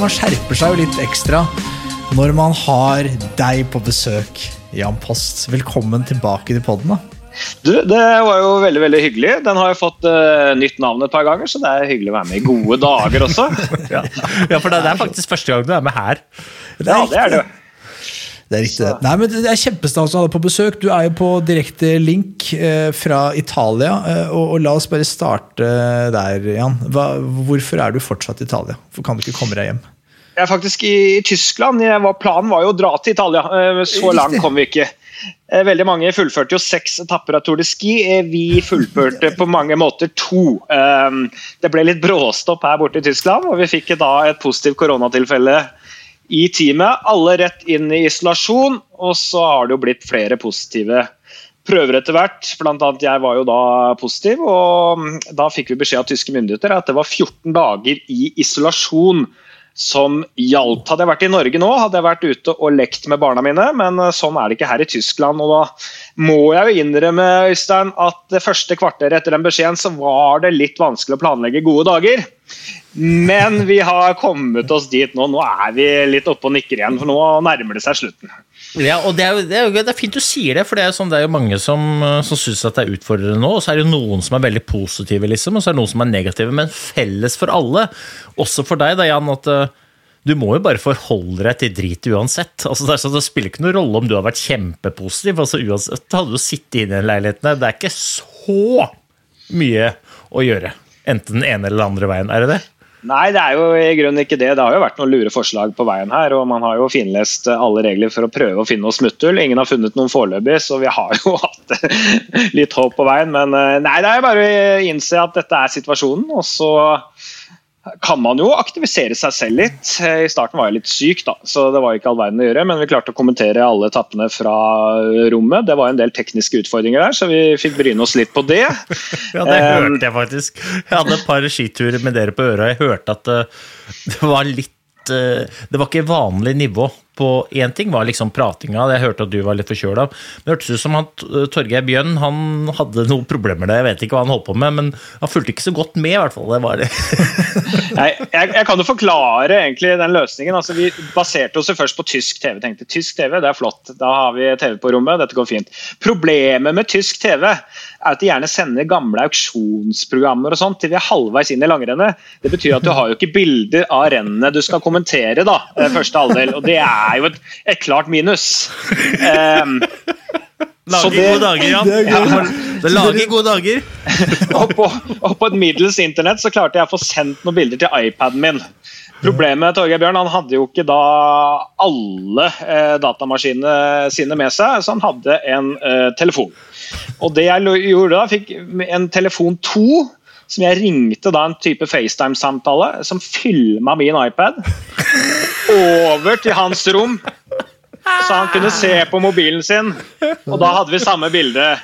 Man skjerper seg jo litt ekstra når man har deg på besøk, Jan Post. Velkommen tilbake til podden. da. Du, Det var jo veldig veldig hyggelig. Den har jo fått uh, nytt navn et par ganger, så det er hyggelig å være med i gode dager også. Ja, for det, det er faktisk første gang du er med her. Det Ja, det er det. Det er riktig. Nei, men Det er kjempestas å ha deg på besøk. Du er jo på direkte link eh, fra Italia. Eh, og, og La oss bare starte der, Jan. Hva, hvorfor er du fortsatt i Italia? Hvorfor kan du ikke komme deg hjem? Jeg er faktisk i Tyskland. Jeg var, planen var jo å dra til Italia. Eh, Så langt kom vi ikke. Eh, Veldig mange fullførte jo seks etapper av Tour de Ski. Eh, Vi fullførte på mange måter to. Eh, Det ble litt bråstopp her borte i Tyskland, og vi fikk da et positivt koronatilfelle i teamet. Alle rett inn i isolasjon, og så har det jo blitt flere positive prøver etter hvert. Blant annet jeg var jo da positiv, og da fikk vi beskjed av tyske myndigheter at det var 14 dager i isolasjon som gjaldt. Hadde jeg vært i Norge nå, hadde jeg vært ute og lekt med barna mine, men eh, sånn er det ikke her i Tyskland. og Da må jeg jo innrømme Øystein, at det første kvarteret etter den beskjeden så var det litt vanskelig å planlegge gode dager. Men vi har kommet oss dit nå. Nå er vi litt oppe og nikker igjen, for nå nærmer det seg slutten. Ja, og det er, jo, det, er jo, det er fint du sier det, for det er sånn, det er jo mange som, eh, som syns det er utfordrende nå. Og så er det jo noen som er veldig positive, liksom, og så er det noen som er negative. Men felles for alle, også for deg, da, Jan, at eh, du må jo bare forholde deg til drit uansett. Altså, det, sånn, det spiller ikke noen rolle om du har vært kjempepositiv. Altså, uansett, hadde du sittet inne i den leiligheten det er ikke så mye å gjøre. Enten den ene eller den andre veien. Er det det? Nei, det er jo i grunnen ikke det. Det har jo vært noen lure forslag på veien her, og man har jo finlest alle regler for å prøve å finne noe smutthull. Ingen har funnet noen foreløpig, så vi har jo hatt litt håp på veien. Men eh, nei, det er bare å innse at dette er situasjonen, og så kan man jo aktivisere seg selv litt. I starten var jeg litt syk, da, så det var ikke all verden å gjøre. Men vi klarte å kommentere alle etappene fra rommet. Det var en del tekniske utfordringer der, så vi fikk bryne oss litt på det. Ja, det Eh, hørte jeg faktisk. Jeg hadde et par skiturer med dere på øra. Jeg hørte at eh, det var litt eh, Det var ikke vanlig nivå på Én ting var liksom pratinga, jeg hørte at du var litt forkjøla. Men det hørtes ut som at eh, Torgeir Bjønn han hadde noen problemer der. Jeg vet ikke hva han holdt på med, men han fulgte ikke så godt med, i hvert fall. Det var det. Nei, jeg, jeg kan jo forklare egentlig den løsningen. Altså, vi baserte oss jo først på tysk TV. tenkte Tysk TV, det er flott. Da har vi TV på rommet. Dette går fint. Problemet med tysk TV er at de gjerne sender gamle auksjonsprogrammer og sånt til vi er halvveis inn i langrennet. Det betyr at du har jo ikke bilder av rennet du skal kommentere, da, eh, første halvdel. Og det er jo et, et klart minus. Um, Så Lager gode dager, Jan. Det lager gode dager. og, på, og på et middels internett så klarte jeg å få sendt noen bilder til iPaden min. Problemet med Torgeir Bjørn, han hadde jo ikke da alle eh, datamaskinene sine med seg, så han hadde en eh, telefon. Og det jeg gjorde da, fikk en telefon 2, som jeg ringte da en type FaceTime-samtale, som filma min iPad over til hans rom, så han kunne se på mobilen sin. Og da hadde vi samme bilde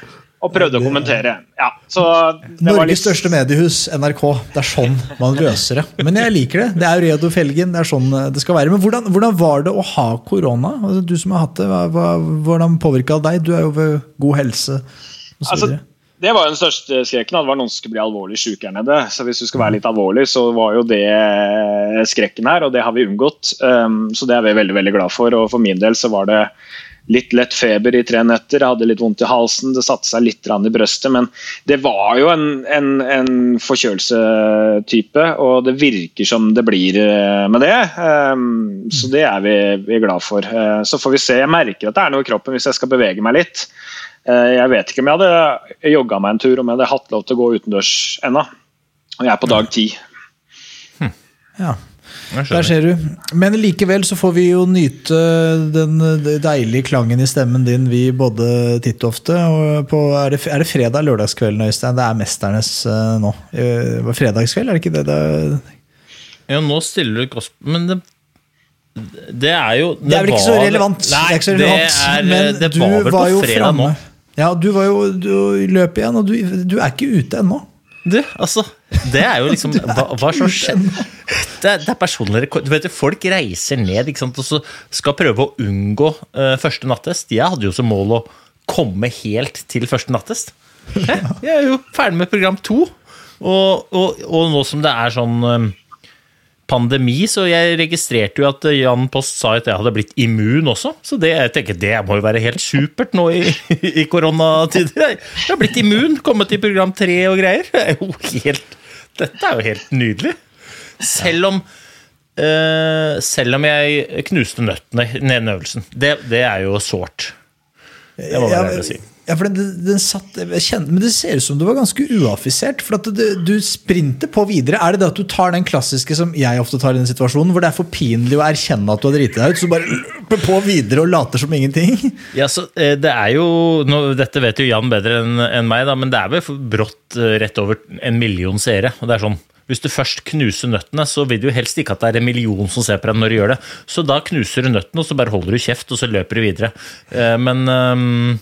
og prøvde å kommentere. Ja, så det var Norges litt... største mediehus, NRK. Det er sånn man løser det. Men jeg liker det. Det er jo Redo Felgen. Det er sånn det skal være. Men hvordan, hvordan var det å ha korona? Altså, du som har hatt det, hva, hva, hvordan påvirka det deg? Du er jo ved god helse osv. Altså, det var jo den største skrekken, det var noen som skulle bli alvorlig syke her nede. Så hvis du skal være litt alvorlig, så var jo det skrekken her, og det har vi unngått. Um, så det er vi veldig veldig glad for. Og for min del så var det litt lett feber i tre netter, jeg hadde litt vondt i halsen, det satte seg litt i brøstet. Men det var jo en, en, en forkjølelsetype, og det virker som det blir eh, med det. Um, så det er vi, vi er glad for. Uh, så får vi se. Jeg merker at det er noe i kroppen hvis jeg skal bevege meg litt. Uh, jeg vet ikke om jeg hadde jogga meg en tur, om jeg hadde hatt lov til å gå utendørs ennå. Og jeg er på dag ti. Ja. Der ser du. Men likevel så får vi jo nyte den deilige klangen i stemmen din, vi både titt og ofte. Og på, er, det, er det fredag lørdagskvelden, Øystein? Det er Mesternes uh, nå. Uh, fredagskveld, er det ikke det? det ja, nå stiller du gospel Men det, det er jo Det, det er vel ikke så relevant, Nei, det er ikke så relevant det er, men det du var vel var på fredag nå. Ja, du var jo du løp igjen, og du, du er ikke ute ennå. Du, altså Det er jo liksom Hva, hva som skjedde? Det, er- det er personlig rekord. Du vet, Folk reiser ned ikke sant, og så skal prøve å unngå uh, første nattest. Jeg hadde jo som mål å komme helt til første nattest. Jeg er jo ferdig med program to. Og, og, og nå som det er sånn um, pandemi, så jeg registrerte jo at Jan Post sa at jeg hadde blitt immun også. Så det, jeg tenker, det må jo være helt supert nå i, i koronatider. Jeg har blitt immun, kommet i program tre og greier. Det er jo helt, dette er jo helt nydelig. Selv om uh, selv om jeg knuste nøttene i den øvelsen. Det, det er jo sårt. Det må Ja, være å si. Ja, for den, den satt, kjente, men det ser ut som du var ganske uaffisert. For at du, du sprinter på videre. Er det det at du tar den klassiske som jeg ofte tar i den situasjonen, hvor det er for pinlig å erkjenne at du har driti deg ut, så bare løper på videre og later som ingenting? Ja, så eh, det er jo, nå, Dette vet jo Jan bedre enn en meg, da, men det er vel brått eh, rett over en million seere. og det er sånn, Hvis du først knuser nøttene, så vil du helst ikke at det er en million som ser på deg når du gjør det. Så da knuser du nøttene, og så bare holder du kjeft, og så løper du videre. Eh, Men ehm,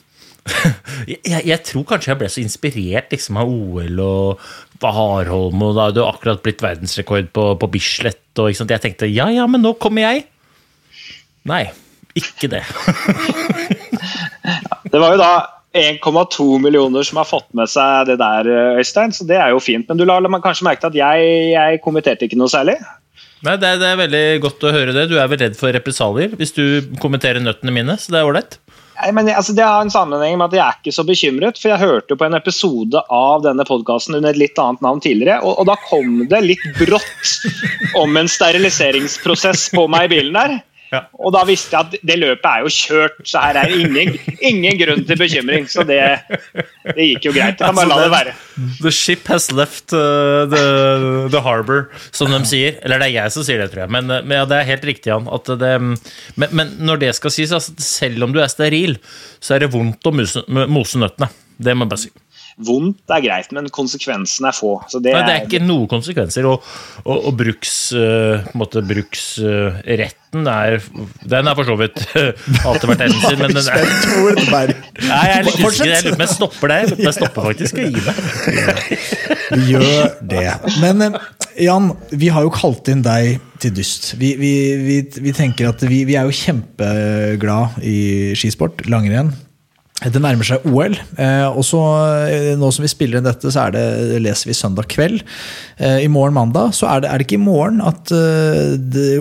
jeg, jeg tror kanskje jeg ble så inspirert liksom, av OL og Warholm, og da hadde jo akkurat blitt verdensrekord på, på Bislett. Og, ikke sant? Jeg tenkte ja, ja, men nå kommer jeg. Nei, ikke det. Det var jo da 1,2 millioner som har fått med seg det der, Øystein, så det er jo fint. Men du la la meg kanskje merke til at jeg, jeg kommenterte ikke noe særlig? Nei, det er, det er veldig godt å høre det. Du er vel redd for represalier hvis du kommenterer nøttene mine, så det er ålreit. Nei, men altså, Det har en sammenheng med at jeg er ikke så bekymret. For jeg hørte på en episode av denne podkasten under et litt annet navn tidligere, og, og da kom det litt brått om en steriliseringsprosess på meg i bilen der. Ja. Og da visste jeg at det løpet er jo kjørt, så her er ingen, ingen grunn til bekymring. Så det, det gikk jo greit. Jeg kan bare la det være. The ship has left uh, the, the harbor, som de sier. Eller det er jeg som sier det, tror jeg. Men, men ja, det er helt riktig, Jan. Det, men, men når det skal sies, altså, selv om du er steril, så er det vondt å mose, mose nøttene. Det må jeg bare si. Vondt er greit, men konsekvensene er få. Så det, Nei, det er ikke noen konsekvenser. Og, og, og bruks, uh, måte, bruksretten er Den er for så vidt alltid vært enden sin, men den er det. Nei, jeg er litt Fortsett. usikker. Jeg stopper der. Jeg stopper faktisk og gir meg. Gjør det. Men eh, Jan, vi har jo kalt inn deg til dyst. Vi, vi, vi, vi tenker at vi, vi er jo kjempeglad i skisport, langrenn. Det nærmer seg OL. Eh, og så eh, Nå som vi spiller inn dette, så det, leser vi søndag kveld. Eh, I morgen mandag så er det, er det ikke i morgen at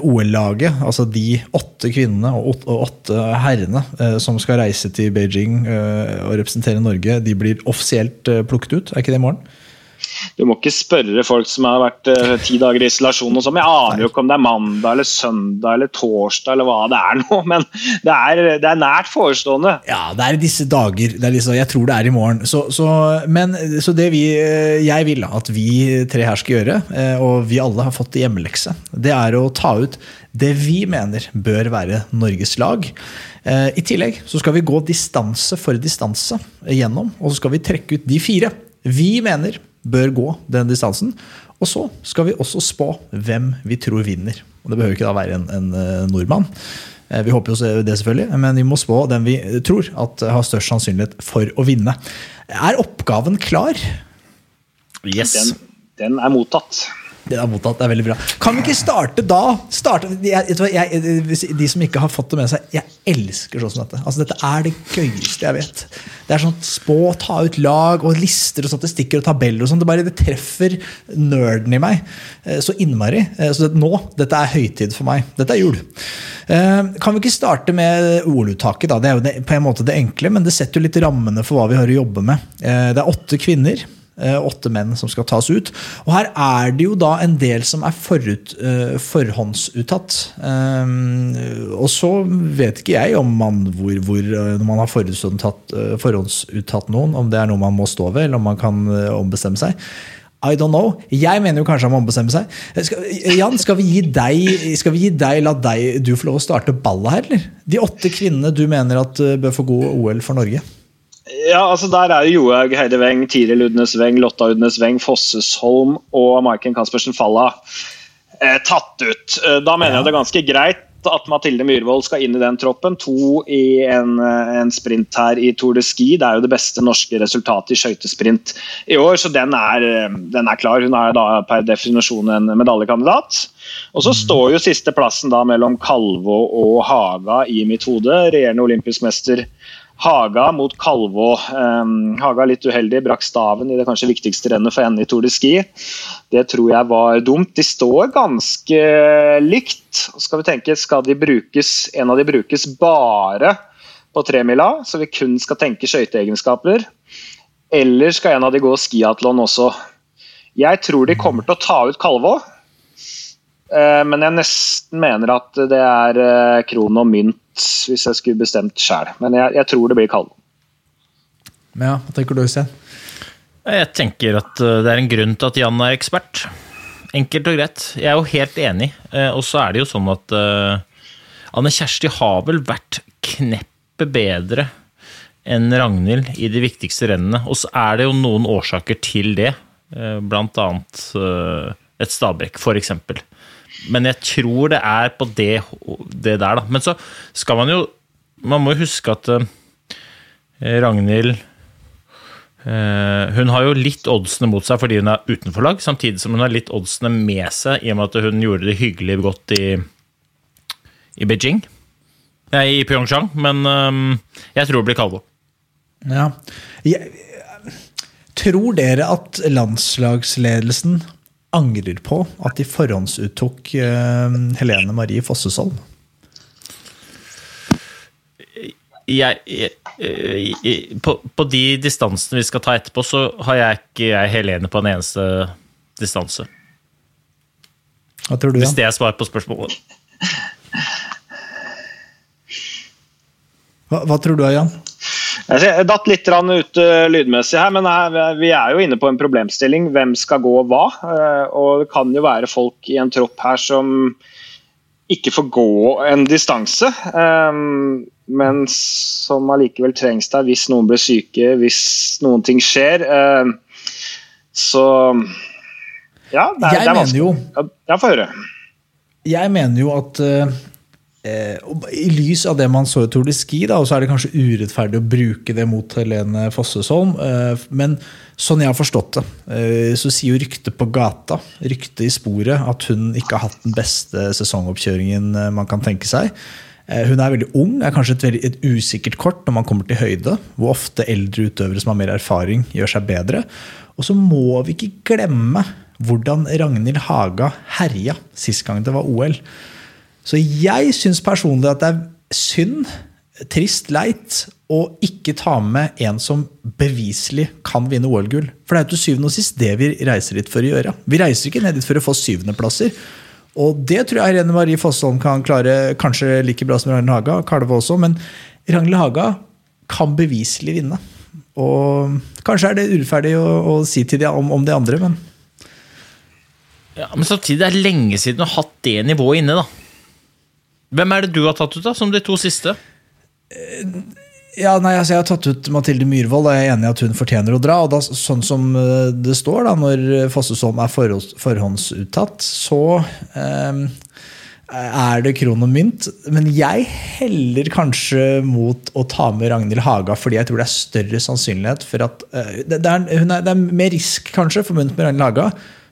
OL-laget, altså de åtte kvinnene og åtte, herrene som skal reise til Beijing og representere Norge, de blir offisielt plukket ut? Er ikke det i morgen? Du må ikke spørre folk som har vært uh, ti dager i isolasjon. og sånn. Jeg aner jo ikke om det er mandag eller søndag eller torsdag eller hva det er nå, men det er, det er nært forestående. Ja, det er disse dager. Er liksom, jeg tror det er i morgen. Så, så, men, så det vi, eh, jeg vil at vi tre her skal gjøre, eh, og vi alle har fått hjemmelekse, det er å ta ut det vi mener bør være Norges lag. I tillegg så skal vi gå distanse for distanse gjennom, og så skal vi trekke ut de fire vi mener bør gå den distansen. Og så skal vi også spå hvem vi tror vinner. Og Det behøver ikke da være en, en eh, nordmann. Eh, Vi håper jo det, selvfølgelig, men vi må spå den vi tror at har størst sannsynlighet for å vinne. Er oppgaven klar? Yes. Den, den er mottatt. Det er mottatt, det er veldig bra. Kan vi ikke starte da? Starte, jeg, jeg, de som ikke har fått det med seg, jeg elsker sånn som dette. Altså, dette er det gøyeste jeg vet. Det er sånn spå, ta ut lag og lister og statistikker og tabeller. og sånn. Det bare det treffer nerden i meg eh, så innmari. Eh, Så det, nå, dette er høytid for meg. Dette er jul. Eh, Kan vi ikke starte med orduttaket? da? Det er jo på en måte det enkle, men det setter jo litt rammene for hva vi har å jobbe med. Eh, Det er åtte kvinner. Eh, Åtte menn som skal tas ut. Og her er det jo da en del som er forut, eh, forhåndsuttatt. Eh, og så vet ikke jeg om man, hvor, hvor, når man har forhåndsuttatt, noen, om det er noe man må stå ved, eller om man kan ombestemme seg. I don't know. Jeg mener jo kanskje han må ombestemme seg. Skal, Jan, skal vi gi deg, skal vi gi deg, la deg, du få lov å starte ballet her, eller? De åtte kvinnene du mener at bør få god OL for Norge? Ja, altså Der er jo Johaug Heide Weng, Tiril Udnes Weng, Lotta Udnes Weng, Fossesholm og Maiken Caspersen Falla eh, tatt ut. Eh, Da mener jeg det er ganske greit at Mathilde Myhrvold skal inn i den troppen. To i en, eh, en sprint her i Tour de Ski. Det er jo det beste norske resultatet i skøytesprint i år, så den er, eh, den er klar. Hun er da per definisjon en medaljekandidat. Og så står jo sisteplassen da mellom Kalvå og Haga i mitt hode. Regjerende olympisk mester Haga mot Kalvå. Um, Haga litt uheldig, brakk staven i det kanskje viktigste rennet for henne i Tour de Ski. Det tror jeg var dumt. De står ganske likt. Skal vi tenke, skal de brukes, En av de brukes bare på tremila, så vi kun skal tenke skøyteegenskaper. Eller skal en av de gå skiatlon også? Jeg tror de kommer til å ta ut Kalvå. Eh, Men jeg nesten mener at det er krone kron og mynt, hvis jeg skulle bestemt sjøl. Men jeg, jeg tror det blir Kalvå. Ja, hva tenker du, Øystein? Jeg tenker at eh, det er en grunn til at Jan er ekspert. Enkelt og greit. Jeg er jo helt enig. Eh, Og så er det jo sånn at eh, Anne Kjersti har vel vært kneppet bedre enn Ragnhild i de viktigste rennene. Og så er det jo noen årsaker til det. eh, Blant annet eh, et Stabæk, for eksempel. Men jeg tror det er på det, det der, da. Men så skal man jo Man må huske at eh, Ragnhild Eh, hun har jo litt oddsene mot seg fordi hun er utenfor lag, samtidig som hun har litt oddsene med seg i og med at hun gjorde det hyggelig godt i, i Beijing. Nei, i Pyeongchang, men eh, jeg tror det blir Kalvo. Ja. Jeg, tror dere at landslagsledelsen angrer på at de forhåndsuttok eh, Helene Marie Fossesholm? Jeg, jeg, jeg, på, på de distansene vi skal ta etterpå, så har jeg ikke jeg Helene på en eneste distanse. Hva tror du, Hvis det er svar på spørsmålet. Hva, hva tror du, Jan? Jeg datt litt ut eh, lydmessig her, men vi er jo inne på en problemstilling. Hvem skal gå hva? Eh, Og det kan jo være folk i en tropp her som ikke får gå en distanse, eh, men som allikevel trengs der hvis noen blir syke, hvis noen ting skjer. Så ja, det er, Jeg det er mener vanskelig. jo- Ja, få høre. Jeg mener jo at I lys av det man så i Tour de Ski, da, og så er det kanskje urettferdig å bruke det mot Helene Fossesholm, eh, men sånn jeg har forstått det, eh, så sier jo ryktet på gata, ryktet i sporet, at hun ikke har hatt den beste sesongoppkjøringen eh, man kan tenke seg. Eh, Hun er veldig ung, er kanskje et, veldig, et usikkert kort når man kommer til høyde, hvor ofte eldre utøvere som har mer erfaring, gjør seg bedre. Og så må vi ikke glemme hvordan Ragnhild Haga herja sist gang det var OL. Så jeg syns personlig at det er synd, trist, leit å ikke ta med en som beviselig kan vinne OL-gull. For det er jo til syvende og sist det vi reiser dit for å gjøre. Vi reiser ikke ned dit for å få syvendeplasser. Og det tror jeg Irene Marie Fossholm kan klare kanskje like bra som Ragnhild Haga, Kalve også, men Ragnhild Haga kan beviselig vinne. Og kanskje er det urettferdig å, å si til de om, om de andre, men Ja, men samtidig det er lenge siden du har hatt det nivået inne, da. Hvem er det du har tatt ut, da, som de to siste? Ja, nei, altså Jeg har tatt ut Mathilde Myhrvold, og jeg er enig i at hun fortjener å dra. og da, Sånn som eh, det står, da, når Fossesholm er forhåndsuttatt, så eh, er det kron og mynt. Men jeg heller kanskje mot å ta med Ragnhild Haga, fordi jeg tror det er større sannsynlighet for at eh, det, det, er, er, det er mer risk kanskje forbundet med Ragnhild Haga.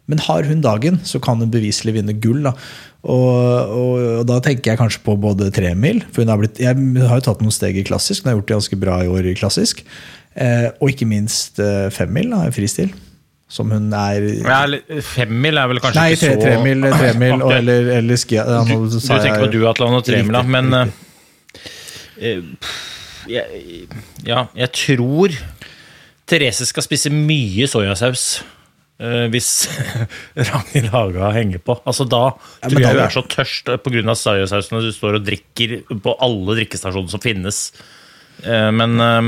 Men har hun dagen, så kan hun beviselig vinne gull. Da. Og, og, og da tenker jeg kanskje på både tremil, for hun har blitt, jeg har jo tatt noen steg i klassisk, hun har gjort det ganske bra i år i klassisk. Eh, og ikke minst eh, femmil i fristil. Som hun er Ja, Femmil er vel kanskje Nei, ikke tre, så tremil, tremil og, eller, eller ski... Ja, nå Du sa tenker på duatlon og tremil, da, men uh, eh, eh, jeg, Ja, jeg tror Therese skal spise mye soyasaus. Eh, hvis Ragnhild Haga henger på. Altså Da Ja, tror jeg hun er så tørst pga. soyasausen at du står og drikker på alle drikkestasjoner som finnes. Eh, men eh,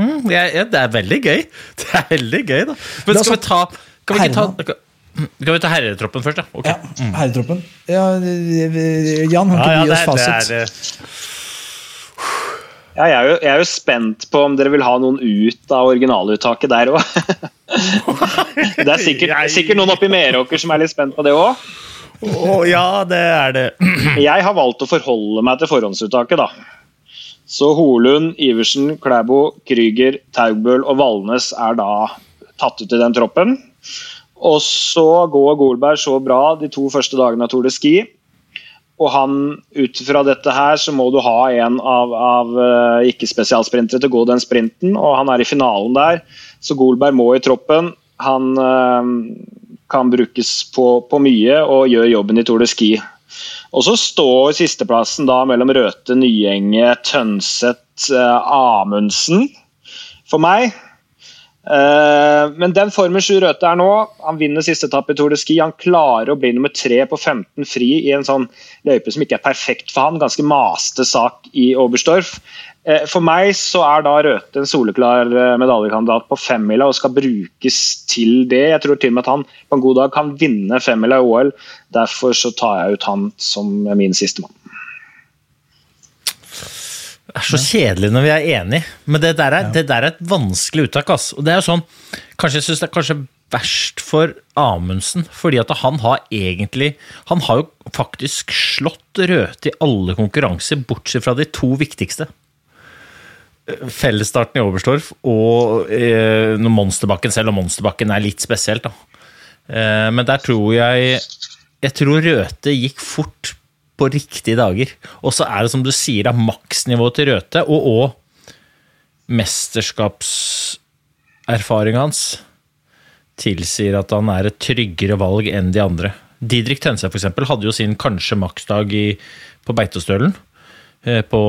mm, jeg, ja, det er veldig gøy. Det er veldig gøy, da. Men skal vi ta Kan vi ikke ta herrene. Kan vi ta herretroppen først, da? Okay. Ja, herretroppen. Ja, Jan, kan ikke Ja, du gi ja, oss det fasit? det er- Ja, jeg, er jo, jeg er jo spent på om dere vil ha noen ut av originaluttaket der òg. det er sikkert, sikkert noen oppe i Meråker som er litt spent på det òg. Å, ja, det er det. Jeg har valgt å forholde meg til forhåndsuttaket, da. Så Holund, Iversen, Klæbo, Krüger, Taugbøl og Valnes er da tatt ut i den troppen. Og så går Golberg så bra de to første dagene av Tour de Ski. Og han, ut fra dette her, så må du ha en av, av eh, ikke-spesialsprintere til å gå den sprinten, og han er i finalen der. Så Golberg må i troppen. Han øh, kan brukes på, på mye og gjør jobben i Tour de Ski. Og så står sisteplassen da mellom Røthe, Nyenge, Tønseth, eh, Amundsen for meg. Eh, men den formen Sjur Røthe er nå, han vinner siste etappe i Tour de Ski. Han klarer å bli nummer tre på 15 fri i en sånn løype som ikke er perfekt for han. Ganske maste sak i Oberstdorf. Eh, For meg så er da Røthe en soleklar eh, medaljekandidat på femmila og skal brukes til det. Jeg tror til og med at han på en god dag kan vinne femmila i OL. Derfor så tar jeg ut han som min sistemann. Det er så kjedelig når vi er enige, men det der er, det der er et vanskelig uttak. Ass. Og det er jo sånn, Kanskje jeg synes det er kanskje verst for Amundsen, fordi at han har egentlig Han har jo faktisk slått Røthe i alle konkurranser, bortsett fra de to viktigste. Fellesstarten i Oberstdorf og eh, Monsterbakken, selv om Monsterbakken er litt spesielt. da. Eh, men der tror jeg Jeg tror Røthe gikk fort på riktige dager. Og så er det som du sier, da, maksnivået til Røthe, og òg mesterskapserfaringa hans tilsier at han er et tryggere valg enn de andre. Didrik Tønse for eksempel, hadde jo sin kanskje maksdag i, på Beitostølen. eh, På,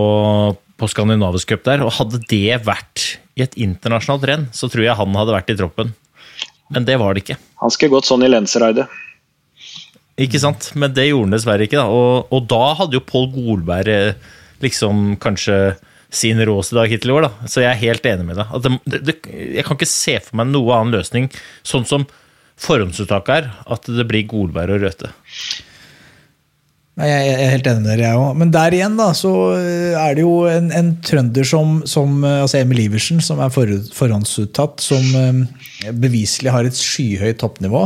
på Skandinavisk Cup der. Og hadde det vært i et internasjonalt renn, så tror jeg han hadde vært i troppen. Men det var det ikke. Han skulle gått sånn i Lensereidet. Ikke sant? Men det gjorde han dessverre ikke. Da. Og, og da hadde jo Pål Golberg eh, liksom kanskje sin råeste dag hittil i år. Da. Så jeg er helt enig med deg. Det, det, jeg kan ikke se for meg noe annen løsning, sånn som forhåndsuttaket er, at det blir Golberg og Røthe. Nei, Jeg er helt enig med dere, jeg òg. Men der igjen da, så eh, er det jo en, en trønder som, som eh, altså Emil Iversen, som er for, forhåndsuttatt, som beviselig har et skyhøyt toppnivå.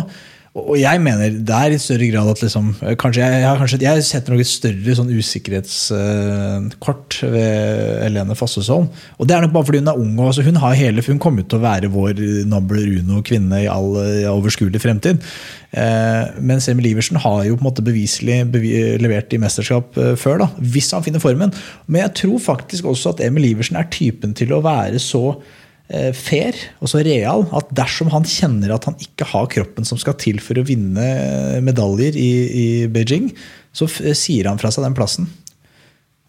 Og jeg mener det er i større grad at liksom, eh, kanskje jeg, jeg, kanskje, jeg setter noe større sånn usikkerhetskort ved Helene Fossesholm. Og det er nok bare fordi hun er ung. altså, Hun har hele, hun kommer til å være vår number uno-kvinne i all eh, overskuelig fremtid. Eh, mens Emil Iversen har jo på en måte beviselig bevi levert i mesterskap eh, før, da, hvis han finner formen. Men jeg tror faktisk også at Emil Iversen er typen til å være så eh, fair og så real at dersom han kjenner at han ikke har kroppen som skal til for å vinne eh, medaljer i, i Beijing, så f sier han fra seg den plassen.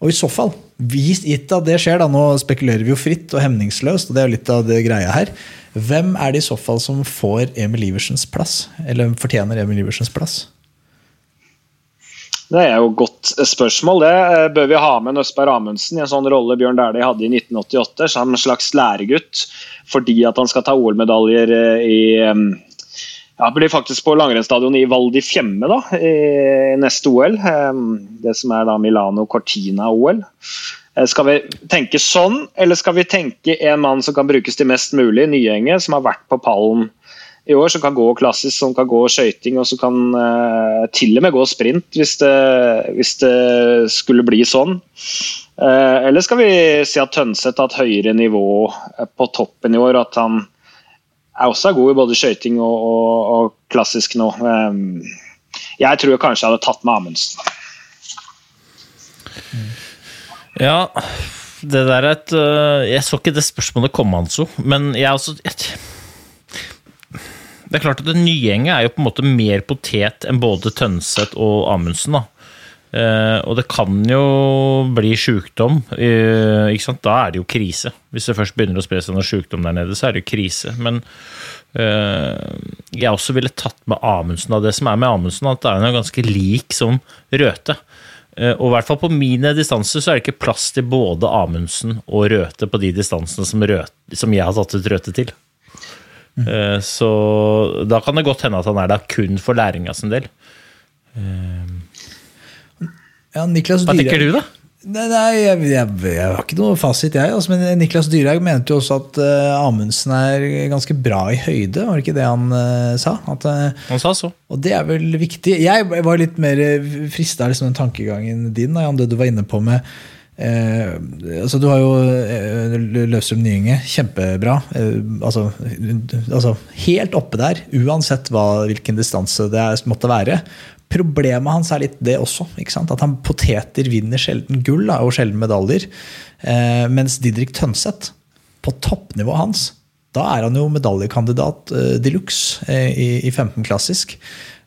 Og i så fall, gitt at det skjer, da, nå spekulerer vi jo fritt og hemningsløst, og det er jo litt av det greia her, hvem er det i så fall som får Emil Iversens plass? Eller fortjener Emil Iversens plass? Det er jo et godt spørsmål. Det Eh, bør vi ha med Østberg Amundsen i en sånn rolle Bjørn Dæhlie hadde i 1988, som en slags læregutt, fordi at han skal ta OL-medaljer eh, i eh, ja, blir faktisk på langrennsstadionet i Val di Fiemme da, i neste OL. eh, Det som er da Milano Cortina-OL. Eh, Skal vi tenke sånn, eller skal vi tenke en mann som kan brukes til mest mulig? Nyenge, som har vært på pallen i år, som kan gå klassisk, som kan gå skøyting og som kan uh, til og med gå sprint hvis det, hvis det skulle bli sånn. Uh, eller skal vi si at Tønseth har et høyere nivå eh, på toppen i år, at han er også god i både skøyting og, og, og, klassisk nå. Um, jeg tror jeg kanskje jeg hadde tatt med Amundsen. Ja, det der er et Jeg så ikke det spørsmålet komme, altså. men jeg også jeg, Det er klart at det nye er jo på en måte mer potet enn både Tønseth og Amundsen. da. Uh, og det kan jo bli sjukdom. Uh? Da er det jo krise. Hvis det først begynner å spre seg noe sjukdom der nede, så er det jo krise. Men uh, jeg også ville tatt med Amundsen. Det som er med Amundsen, at det er ganske lik som Røthe. Og i hvert fall på mine distanser så er det ikke plass til både Amundsen og Røthe på de distansene som, Røthe, som jeg har tatt ut Røthe til. Mm. Så da kan det godt hende at han er der kun for læringa sin del. Ja, Niklas Hva tenker du, da? Nei, nei jeg, jeg, jeg, har ikke noe fasit, jeg. Altså, men Niklas Dyrhaug mente jo også at uh, Amundsen er ganske bra i høyde, var det ikke det han uh, sa? At, uh, han sa så. Og det er vel viktig. Jeg var litt mer frista av liksom, den tankegangen din, Jan, det du var inne på med altså Du har jo Løvstrøm Nyenge, kjempebra. Altså, altså, helt oppe der, uansett hva, hvilken distanse det måtte være. Problemet hans er litt det også. At han poteter vinner sjelden gull da, og sjelden medaljer. Eh, mens Didrik Tønseth, på toppnivået hans, da er han jo medaljekandidat eh, de luxe eh, i, i 15 klassisk.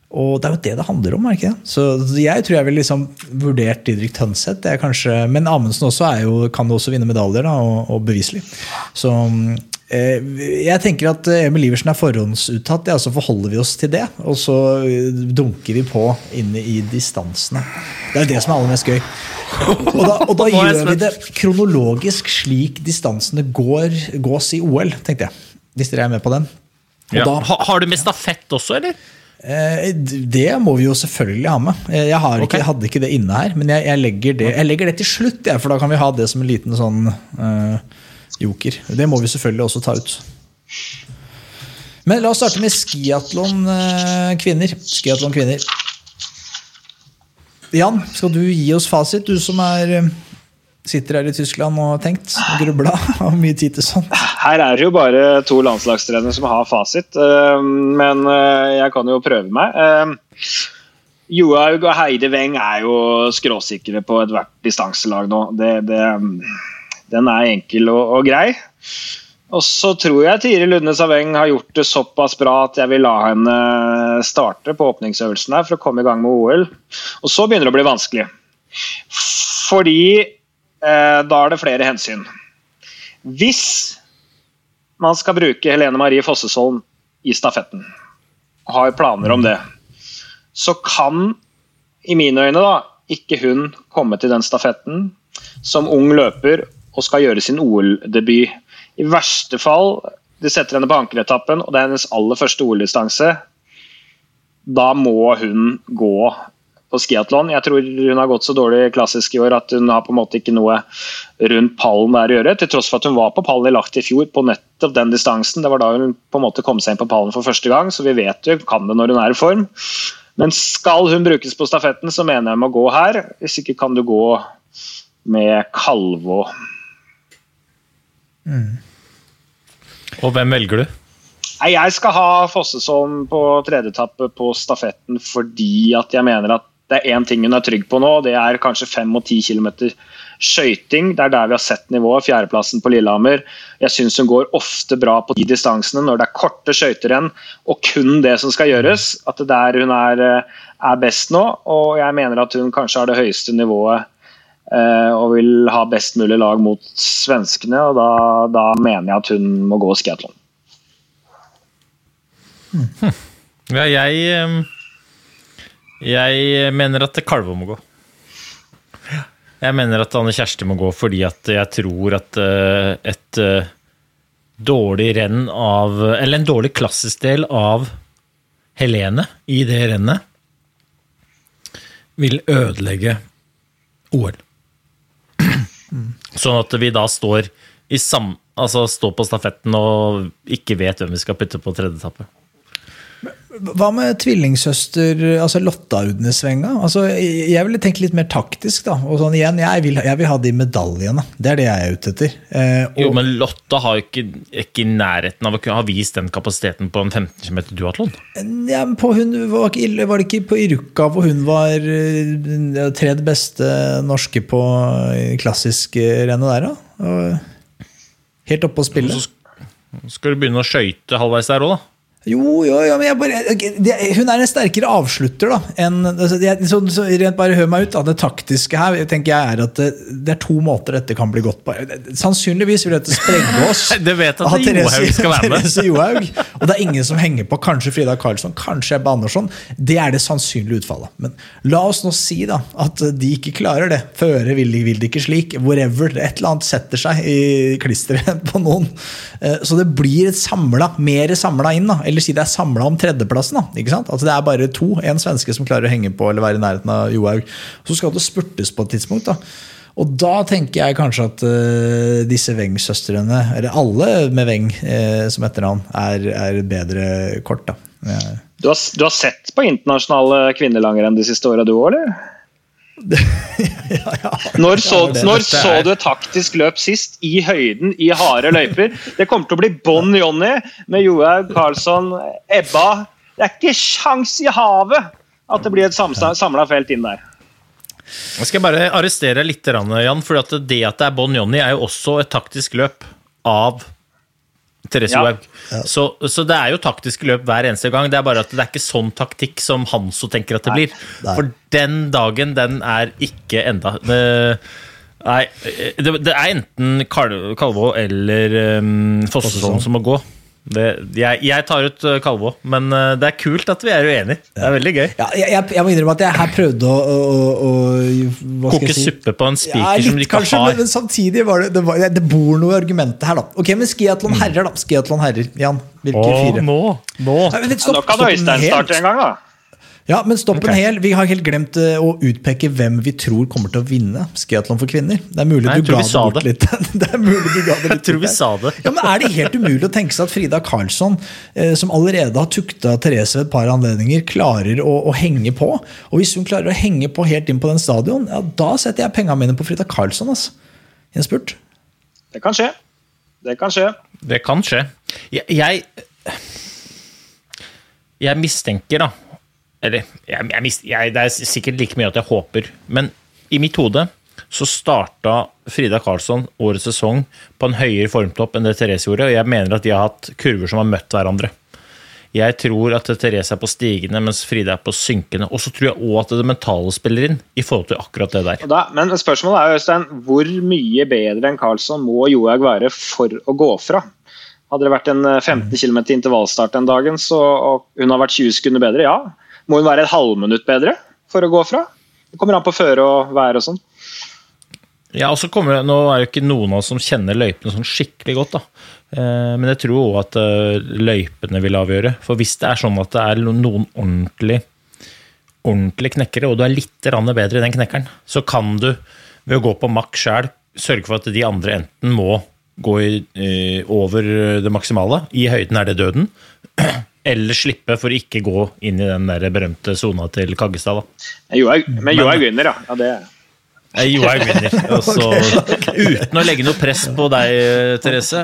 Og det er jo det det handler om. er ikke det? Så jeg tror jeg ville liksom vurdert Didrik Tønseth. Det er kanskje, men Amundsen også jo, kan jo også vinne medaljer, da, og, og beviselig. Så Eh, jeg tenker at Emil Iversen er forhåndsuttatt, ja, så forholder vi oss til det. Og så eh, dunker vi på inne i distansene. Det er jo det som er aller mest gøy. Og da, og da gjør vi det kronologisk slik distansene går, gås i OL, tenkte jeg. Hvis dere er med på den. Ja. Da, har du med stafett også, eller? Det må vi jo selvfølgelig ha med. Jeg, ikke, okay. hadde ikke det inne her, men jeg, jeg, legger, det, jeg legger, det, til slutt, jeg, for da kan vi ha det som en liten sånn uh, joker. Det må vi selvfølgelig også ta ut. Men la oss starte med skiatlon eh, kvinner. Skiatlon kvinner. Jan, skal du gi oss fasit, du som er, eh, sitter her i Tyskland og har tenkt og grubla? Har mye tid til sånt. Her er det jo bare to landslagstrenere som har fasit, eh, men jeg kan jo prøve meg. Johaug og Heide Weng er jo skråsikre på ethvert distanselag nå. Det, det den er enkel og, og grei. Og så tror jeg Tiri Lunde Saveng har gjort det såpass bra at jeg vil la henne starte på åpningsøvelsen her for å komme i gang med OL. Og så begynner det å bli vanskelig. Fordi eh, da er det flere hensyn. Hvis man skal bruke Helene Marie Fossesholm i stafetten, har planer om det, så kan i mine øyne da ikke hun komme til den stafetten som ung løper og skal gjøre sin OL-debut. I verste fall de setter henne på ankeretappen, og det er hennes aller første OL-distanse. Da må hun gå på skiatlon. Jeg tror hun har gått så dårlig klassisk i år at hun har på en måte ikke noe rundt pallen der å gjøre. Til tross for at hun var på pallen i lagt i fjor på nettopp den distansen. Det var da hun på en måte kom seg inn på pallen for første gang, så vi vet jo kan det når hun er i form. Men skal hun brukes på stafetten, så mener jeg hun må gå her. Hvis ikke kan du gå med Kalvå. Mm. Og hvem velger du? Jeg skal ha Fossesholm på tredjeetappe på stafetten fordi at jeg mener at det er én ting hun er trygg på nå, det er kanskje fem og ti kilometer skøyting. Det er der vi har sett nivået. Fjerdeplassen på Lillehammer. Jeg syns hun går ofte bra på de distansene når det er korte skøyterenn og kun det som skal gjøres. At det er der hun er, er best nå. Og jeg mener at hun kanskje har det høyeste nivået Eh, og vil ha best mulig lag mot svenskene, og da, da mener jeg at hun må gå skiatlon. Hmm. Ja, jeg Jeg mener at Kalvå må gå. Jeg mener at Anne Kjersti må gå fordi at jeg tror at eh, et eh, dårlig renn av Eller en dårlig klassisk del av Helene i det rennet vil ødelegge OL. Sånn at vi da står, altså står på stafetten og ikke vet hvem vi skal putte på tredje etappe. Hva med tvillingsøster altså Lotta Udnesvenga? Altså, jeg ville tenkt litt mer taktisk. da, og sånn igjen, Jeg vil, jeg vil ha de medaljene. Det er det jeg er ute etter. Eh, og, Jo, men Lotta har jo ikke, ikke i nærheten av å kunne ha vist den kapasiteten på en 15 km duatlon. ja, men på hun, var, ikke, var det ikke på Iruka hvor hun var eh, tredje beste norske på eh, klassisk renne rennet der, da? Og, helt oppe å spille. Så skal du begynne å skøyte halvveis der òg, da. Jo, jo, jo, men jeg bare, det, hun er en sterkere avslutter da enn altså, så, så, rent bare Hør meg ut. da, Det taktiske her tenker jeg er at det, det er to måter dette kan bli godt på. Sannsynligvis vil dette sprenge oss. Det vet at Johaug skal være med. Johaug. Og det er ingen som henger på. Kanskje Frida Karlsson, kanskje Ebbe Andersson. Det er det sannsynlige utfallet. Men la oss nå si da at de ikke klarer det. Føre vil de, vil de ikke slik. Wherever. Et eller annet setter seg i klisteret på noen. Eh, Så det blir et samla, mer samla inn. da, Eller si det er samla om tredjeplassen. da, ikke sant? Altså Det er bare to, en svenske som klarer å henge på eller være i nærheten av Johaug. Så skal det spurtes på et tidspunkt. da. Og da tenker jeg kanskje at uh, disse Weng-søstrene, eller alle med Weng uh, som etternavn, er, er bedre kort. da. Ja. Du har, du har sett på internasjonale kvinnelangrenn de siste åra, du òg, eller? Ja, ja. Når så, når så du et taktisk løp sist? I høyden, i harde løyper? Det kommer til å bli bånn Jonny med Johaug, Karlsson, Ebba. Det er ikke sjans i havet at det blir et samla felt inn der. Jeg skal bare arrestere litt, Jan. For det at det er Bon Jonny, er jo også et taktisk løp av Therese Ja. Johaug. Så, så det er jo taktiske løp hver eneste gang. Det er bare at det er ikke sånn taktikk som Hanso tenker at det blir. Nei. For den dagen, den er ikke enda det, Nei, det, det er enten Kal Kalvå eller um, Fossesson som må gå. Det, jeg, jeg tar ut uh, Kalvå, men uh, det er kult at vi er uenige. Det er veldig gøy. Ja, jeg, jeg, jeg må innrømme at jeg her prøvde å, å, å, å hva skal Koke jeg si? suppe på en Ja, spiker som de ikke kanskje, har. men, men samtidig var det, det, var, det bor noe i argumentet her, da. Ok, men skiatlon Mm. herrer, da. Skiatlon herrer, Jan. Hvilke Åh, fire? nå, nå. Nei, men Nå stopp, kan stopp den Øystein starte en gang, da. Ja, men stopp en Ok. hel. Vi har helt glemt eh, å utpeke hvem vi tror kommer til å vinne skiatlon for kvinner. Det er mulig Nei, du ga det bort det. litt. det er mulig du ga det litt Jeg tror vi sa det. Ja, men Er det helt umulig å tenke seg at Frida Karlsson, eh, som allerede har tukta Therese ved et par anledninger, klarer å, å henge på? Og hvis hun klarer å henge på helt inn på den stadion, ja, da setter jeg pengene mine på Frida Karlsson. Altså. I en spurt. Det kan skje. Det kan skje. Det kan skje. Jeg, jeg, jeg mistenker, da Eller jeg, jeg, mist, jeg, det er sikkert like mye at jeg håper, men i mitt hode så starta Frida Karlsson årets sesong på en høyere formtopp enn det Therese gjorde, og jeg mener at de har hatt kurver som har møtt hverandre. Jeg tror at Therese er på stigende, mens Frida er på synkende. Og så tror jeg òg at det mentale spiller inn i forhold til akkurat det der. Da, men spørsmålet er Øystein, hvor mye bedre enn Karlsson må Johaug være for å gå fra? Hadde det vært en eh, 15 km intervallstart den dagen, så, og hun har vært 20 sekunder bedre, ja. Må hun være et halvminutt bedre for å gå fra? Det kommer an på føre og vær og sånn. Ja, og så kommer det, Nå er jo ikke noen av oss som kjenner løypene sånn skikkelig godt. da. Eh, Men jeg tror òg at eh, løypene vil avgjøre. For hvis det er sånn at det er noen ordentlig, ordentlig knekkere, og du er litt bedre i den knekkeren, så kan du ved å gå på maks sjæl sørge for at de andre enten må gå i, over det maksimale, i høyden er det døden, eller slippe for å ikke gå inn i den der berømte sona til Kaggestad. da. Men Johaug vinner, ja. ja det, Eh, Johaug vinner. Også, uten å legge noe press på deg, Therese.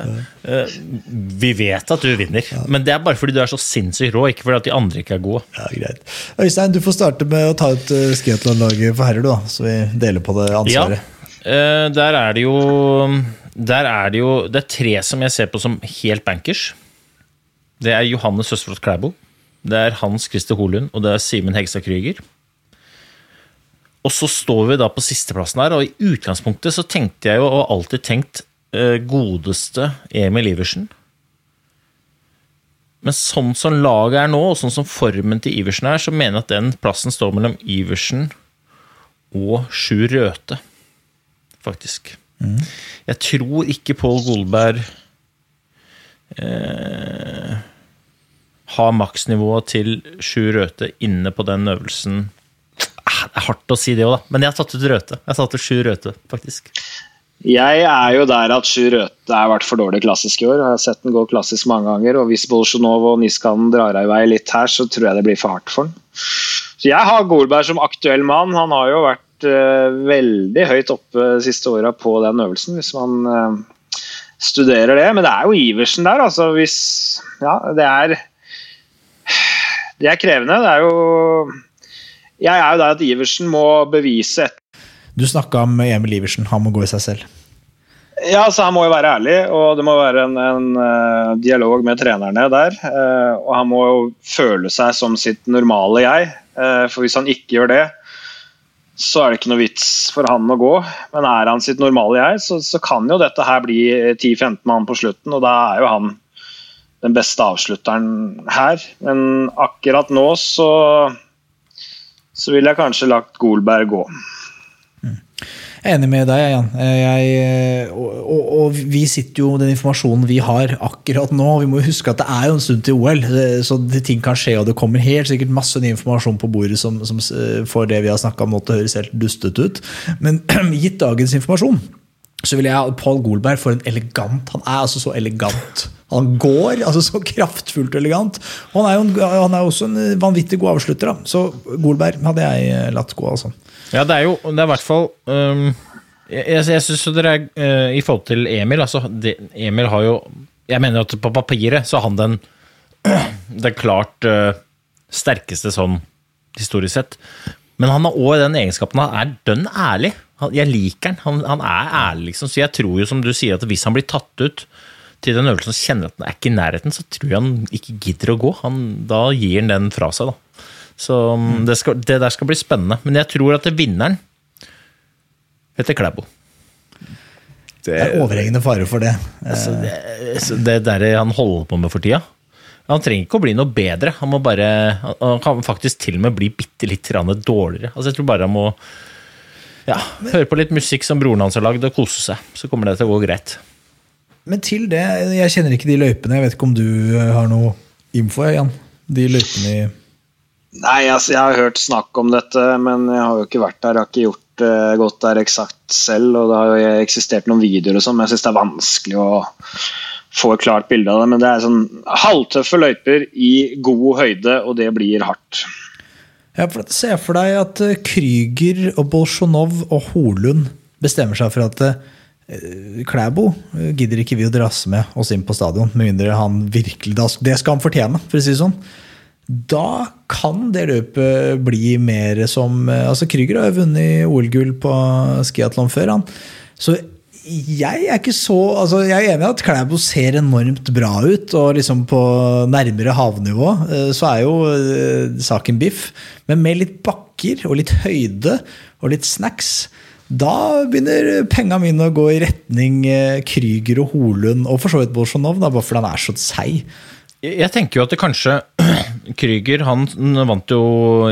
eh, Vi vet at du vinner, men det er bare fordi du er så sinnssykt rå, ikke fordi at de andre ikke er gode. Ja, greit. Øystein, du får starte med å ta ut uh, skiatlonlaget for herrer, du, da. Så vi deler på det ansvaret. Ja, der er det jo Der er det jo Det er tre som jeg ser på som helt bankers. Det er Johannes Søsflot Klæbo, det er Hans Christer Holund, og det er Simen Hegstad Krüger. Og så står vi da på sisteplassen her, og i utgangspunktet så tenkte jeg jo, og har alltid tenkt, eh, godeste Emil Iversen. Men sånn som laget er nå, og sånn som formen til Iversen er, så mener jeg at den plassen står mellom Iversen og Sjur Røthe, faktisk. Jeg tror ikke Pål Golberg eh, ha maksnivået til sju røte inne på den øvelsen. Ah, Det er hardt å si det òg, da. Men jeg har tatt ut røte. Jeg har sju Røthe, faktisk. Jeg er jo der at sju røte har vært for dårlig klassisk i år. Jeg har sett den gå klassisk mange ganger, og hvis Bolsjunov og Niskan drar av i vei litt her, så tror jeg det blir for hardt for den. Så jeg har Golberg som aktuell mann. Han har jo vært uh, veldig høyt oppe de siste åra på den øvelsen, hvis man uh, studerer det. Men det er jo Iversen der, altså. Hvis Ja, det er Det er krevende. Det er jo Jeg er jo der at Iversen må bevise et Du snakka om Emil Iversen, han må gå i seg selv. Ja, så Han må jo være ærlig, og det må være en, en uh, dialog med trenerne der. Uh, og han må jo føle seg som sitt normale jeg. Uh, for hvis han ikke gjør det, så er det ikke noe vits for han å gå. Men er han sitt normale jeg, så, så kan jo dette her bli 10-15 mann på slutten, og da er jo han den beste avslutteren her. Men akkurat nå så så ville jeg kanskje lagt Golberg gå. Jeg er enig med deg, Jan. Jeg, og, og, og, vi sitter jo den informasjonen vi har akkurat nå. Vi må huske at det er jo en stund til OL, så ting kan skje. Og det kommer helt sikkert masse ny informasjon på bordet som, som får det vi har snakka om nå til å høres helt dustete ut. Men gitt dagens informasjon, så vil jeg Paul Golberg for en elegant Han er altså så elegant. Han går altså så kraftfullt elegant. Og han er jo en, han er også en vanvittig god avslutter. Da. Så Golberg hadde jeg latt gå. altså. Ja, det er jo det er i hvert fall um, Jeg, jeg syns dere er uh, I forhold til Emil altså, det, Emil har jo Jeg mener at på papiret så har han den den klart uh, sterkeste sånn historisk sett. Men han har òg den egenskapen han er dønn ærlig. Han, jeg liker han. han. han. er ærlig, liksom. Så jeg tror jo, som du sier, at hvis han blir tatt ut til den øvelsen og kjenner at han er ikke i nærheten, så tror jeg han ikke gidder å gå. Han, da gir han den fra seg, da. Så mm. det, skal, det, der skal bli spennende. Men jeg tror at det vinneren heter Klæbo. Det, det er overhengende fare for det. Altså, det, det der han holder på med for tida. Han trenger ikke å bli noe bedre. Han må bare, han kan faktisk til og med bli bitte litt dårligere. Altså, jeg tror bare han må ja, høre på litt musikk som broren hans har lagd, og kose seg. Så kommer det til å gå greit. Men til det, jeg kjenner ikke de løypene. Jeg vet ikke om du har noe info, Jan? De løypene i Nei, altså, jeg har hørt snakk om dette, men jeg har jo ikke vært der. Jeg har ikke gjort uh, gått der eksakt selv, og det har jo eksistert noen videoer og sånn, men jeg syns det er vanskelig å få et klart bilde av det. Men det er sånn halvtøffe løyper i god høyde, og det blir hardt. Ja, for Se for deg at eh, Krüger og Bolsjunov og Holund bestemmer seg for at uh, Klæbo gidder ikke vi å drasse med oss inn på stadion, med mindre han virkelig Det skal han fortjene, for å si det sånn. Da kan det løpet bli mer som altså Krüger har jo vunnet OL-gull på skiatlon før. han. Så jeg er ikke så altså Jeg er enig i at Klæbo ser enormt bra ut, og liksom på nærmere havnivå eh, så er jo eh, saken biff. Men med litt bakker og litt høyde og litt snacks, da begynner penga mine å gå i retning eh, Krüger og Holund, og for så vidt Bolsjunov, bare fordi han er så seig. Jeg tenker jo at det kanskje Krüger han vant jo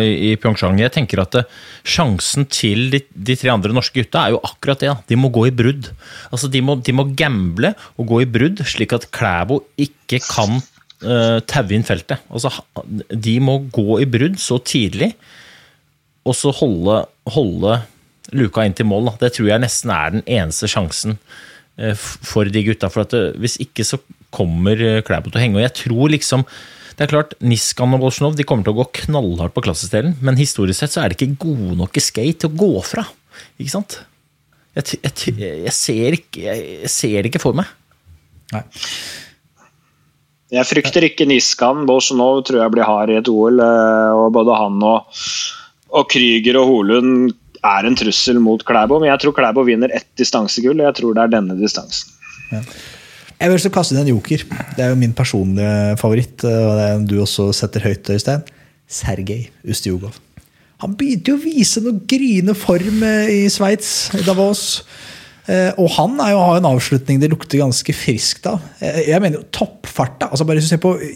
i Pyeongchang. Jeg tenker at det, sjansen til de, de, tre andre norske gutta er jo akkurat det. Da. De må gå i brudd. Altså De må, de må gamble og gå i brudd, slik at Klæbo ikke kan uh, taue inn feltet. Altså De må gå i brudd så tidlig, og så holde, holde luka inn til mål. Da. Det tror jeg nesten er den eneste sjansen for de gutta. For at det, hvis ikke så kommer eh, Klæbo til å henge. Og jeg tror liksom det er klart, Niskan og Bolsjunov de kommer til å gå knallhardt på klassestelen, men historisk sett så er det ikke gode nok i skate til å gå fra. Ikke sant? Jeg, jeg, jeg, ser, ikke, jeg ser det ikke for meg. Nei. Jeg frykter ikke Niskan. Bolsjunov tror jeg blir hard i et OL. Eh, og Både han og, og Krüger og Holund er en trussel mot Klæbo, men jeg tror Klæbo vinner ett distansegull. og Jeg tror det er denne distansen. Ja. Jeg vil også kaste inn en joker. Det er jo min personlige favoritt. og det er en du også setter høyt, Øystein. Sergej Ustjugov. Han begynte jo å vise noe gryende form eh, i Sveits, i Davos. Eh, og han jo, har en avslutning det lukter ganske friskt av. Eh, jeg mener jo toppfarta. altså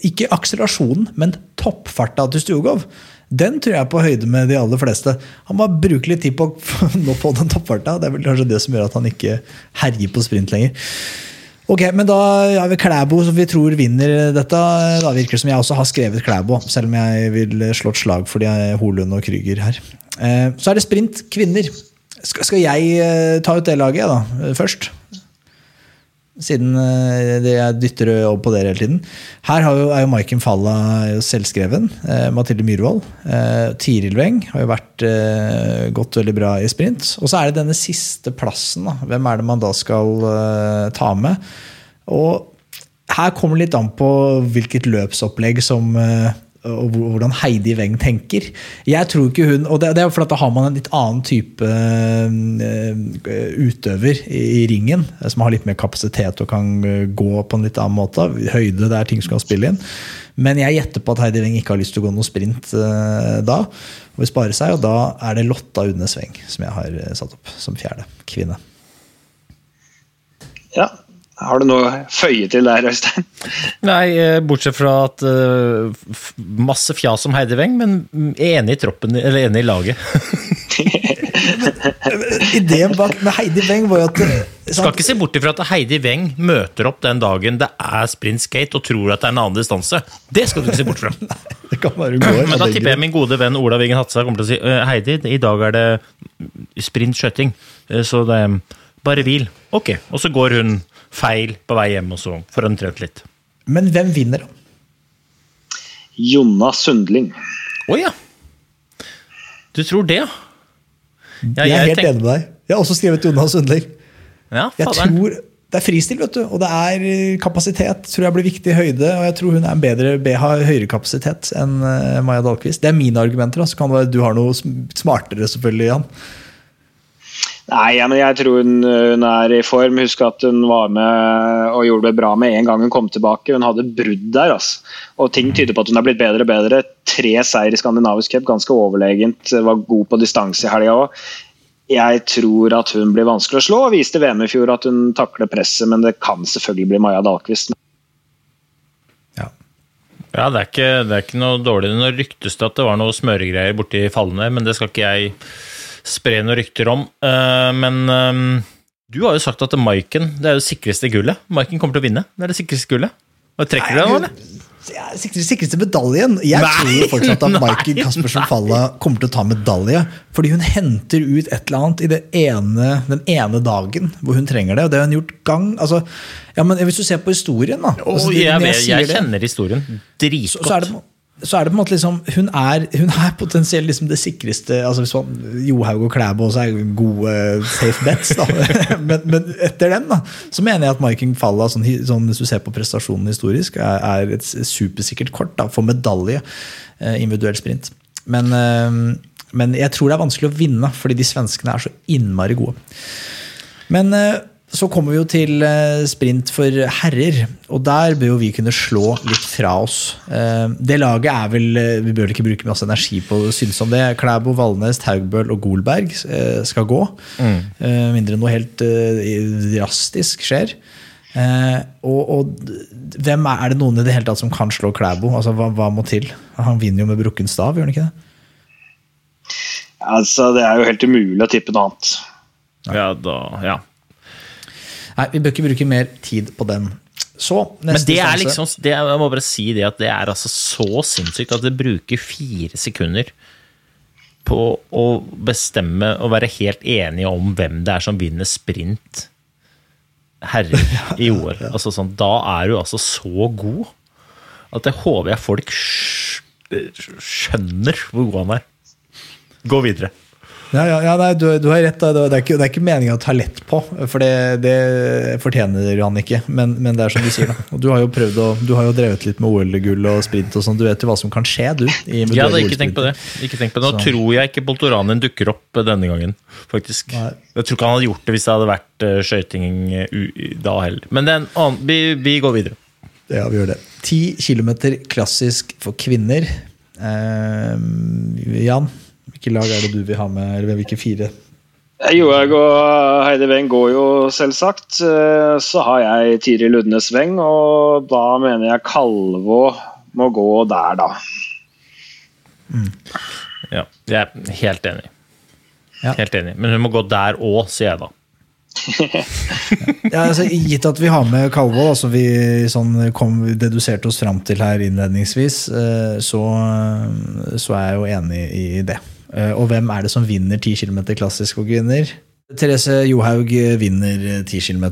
Ikke akselerasjonen, men toppfarta til Stjugov. Den tror jeg er på høyde med de aller fleste. Han må bruke litt tid på å nå på den toppfarta. Det er vel kanskje det som gjør at han ikke herjer på sprint lenger. Ok, men da har vi Klæbo som vi tror vinner dette. Da virker det som jeg også har skrevet Klæbo, selv om jeg vil slå et slag for de Holund og Krüger her. Eh, så er det sprint kvinner. Skal, jeg eh, ta ut det laget, da, eh, først? Siden eh, jeg dytter over på dere hele tiden. Her jo, er jo Maiken Falla selvskreven. Eh, Mathilde Myhrvold. Eh, Tiril Weng har jo vært eh, gått veldig bra i sprint. Og så er det denne siste plassen. Da. Hvem er det man da skal eh, ta med? Og her kommer det litt an på hvilket løpsopplegg som eh, og hvordan Heidi Weng tenker. Jeg tror ikke hun, og det, er for at Da har man en litt annen type eh, utøver i, i ringen, eh, som har litt mer kapasitet og kan eh, gå på en litt annen måte. Høyde, det er ting som kan spille inn. Men jeg gjetter på at Heidi Weng ikke har lyst til å gå noe sprint da. Og vil spare seg, og da er det Lotta Udnes Weng som jeg har satt opp som fjerde kvinne. Ja. Har du noe å føye til der, Øystein? Nei, eh, bortsett fra at uh, masse fjas om Heidi Weng, men enig i troppen, eller enig i laget. Ideen bak med Heidi Weng var jo at eh, Skal ikke se bort ifra at Heidi Weng møter opp den dagen det er sprint skate og tror at det er en annen distanse. Det skal du ikke se bort fra. Det kan være hun. Men da tipper jeg min gode venn Ola Wingen Hatsa kommer til å si «Øh, Heidi, i dag er det sprint skøyting, eh, så det er bare hvil. Ok, og så går hun feil på vei hjem, og så får hun litt. Men hvem vinner, da? Jonna Sundling. Å ja. Du tror det, ja? Jeg, jeg er helt tenk- enig med deg. Jeg har også skrevet Jonas Sundling. Ja, Jeg tror Det er fristil, vet du. Og det er eh, kapasitet. tror jeg blir viktig i høyde. Og jeg tror hun er en bedre, be- har høyere kapasitet enn eh, Maja Dahlqvist. Det er mine argumenter. Så kan det være du har noe smartere, selvfølgelig, Jan. Nei, ja, men jeg tror hun, hun er i form. Husk at hun var med og gjorde det bra med en gang hun kom tilbake. Hun hadde brudd der. Altså. Og ting tyder på at hun har blitt bedre og bedre. Tre seier i skandinavisk cup, ganske overlegent. Var god på distanse i helga òg. Jeg tror at hun blir vanskelig å slå. og Viste VM i fjor at hun takler presset, men det kan selvfølgelig bli Maja Dahlqvist. Ja. Ja, det er, ikke, det er ikke noe dårlig. Nå ryktes det at det var noe smøregreier borti fallene, men det skal ikke jeg spre noen rykter om. Eh, men eh, du har jo sagt at Maiken det er det sikreste gullet. Maiken kommer til å vinne. Det er det sikreste gullet. Og trekker du det nå, eller? Sikreste, sikreste medaljen. Jeg Nei, tror fortsatt at Maiken Caspersen Falla kommer til å ta medalje. Fordi hun henter ut et eller annet i ene, den ene dagen hvor hun trenger det. Og det har hun gjort gang altså, ja, men Hvis du ser på historien, da altså, oh, jeg, jeg, jeg, jeg kjenner historien så, så, er dritgodt. det, så er det på en måte liksom Hun er, hun er potensielt liksom det sikreste altså hvis man, Johaug og Klæbo også er gode safe bets, da. men, men etter dem da, så mener jeg at Maiken Falla, sånn, sånn, hvis du ser på prestasjonen historisk, er, er et supersikkert kort da, for medalje eh, individuell sprint. Men, eh, men jeg tror det er vanskelig å vinne, fordi de svenskene er så innmari gode. Men eh, så kommer vi jo til eh, sprint for herrer, og der bør jo vi kunne slå litt fra oss. Eh, Det laget er vel eh, Vi bør ikke bruke masse energi på å synes om det. Klæbo, Valnes, Taugbøl og Golberg skal gå. Mm. Mindre noe helt drastisk skjer. Eh, og, og hvem er, er det noen i det hele tatt som kan slå Klæbo? Altså, hva, hva må til? Han vinner jo med brukken stav, gjør han ikke det? Altså, det er jo helt umulig å tippe noe annet. Ja, da, ja. Nei, vi bør ikke bruke mer tid på den. Så, Men det er liksom det, Jeg må bare si det at det er altså så sinnssykt at det bruker fire sekunder på å bestemme og være helt enige om hvem det er som vinner sprint herrer i OL. Altså sånn, da er du altså så god at jeg håper jeg folk skjønner hvor god han er. Gå videre. Ja, ja, ja nei, du, du har rett. da. Det er ikke, det er ikke meninga å ta lett på, for det, det fortjener han ikke. Men, men det er som du sier, da. Og du har jo prøvd å, du har jo drevet litt med OL-gull og sprint og sånn. Du vet jo hva som kan skje, du. i Jeg hadde ikke tenkt på det. Tenkt på det. Nå Så- tror jeg ikke Boltoranen dukker opp denne gangen, faktisk. Nei. Jeg tror ikke han hadde gjort det hvis det hadde vært uh, skøyting eh, da heller. Men annen, vi, vi går videre. Ja, vi gjør det. Ti kilometer klassisk for kvinner. Eh, Jan, hvilke lag er det du vil ha med? Eller hvilke fire? Johaug og Heidi Weng går jo, selvsagt. Eh, Så har jeg Tiril Ludnes Weng, og da mener jeg Kalvå må gå der, da. Ja, jeg er helt enig. Ja. Helt enig. Men hun må gå der òg, sier jeg da. Ja, altså, gitt at vi har med Kalvå, da, som vi sånn, kom, deduserte oss fram til her innledningsvis, eh, så, så er jeg jo enig i det. Eh, Og hvem er det som vinner 10 km klassisk og kvinner? Therese Johaug vinner 10 km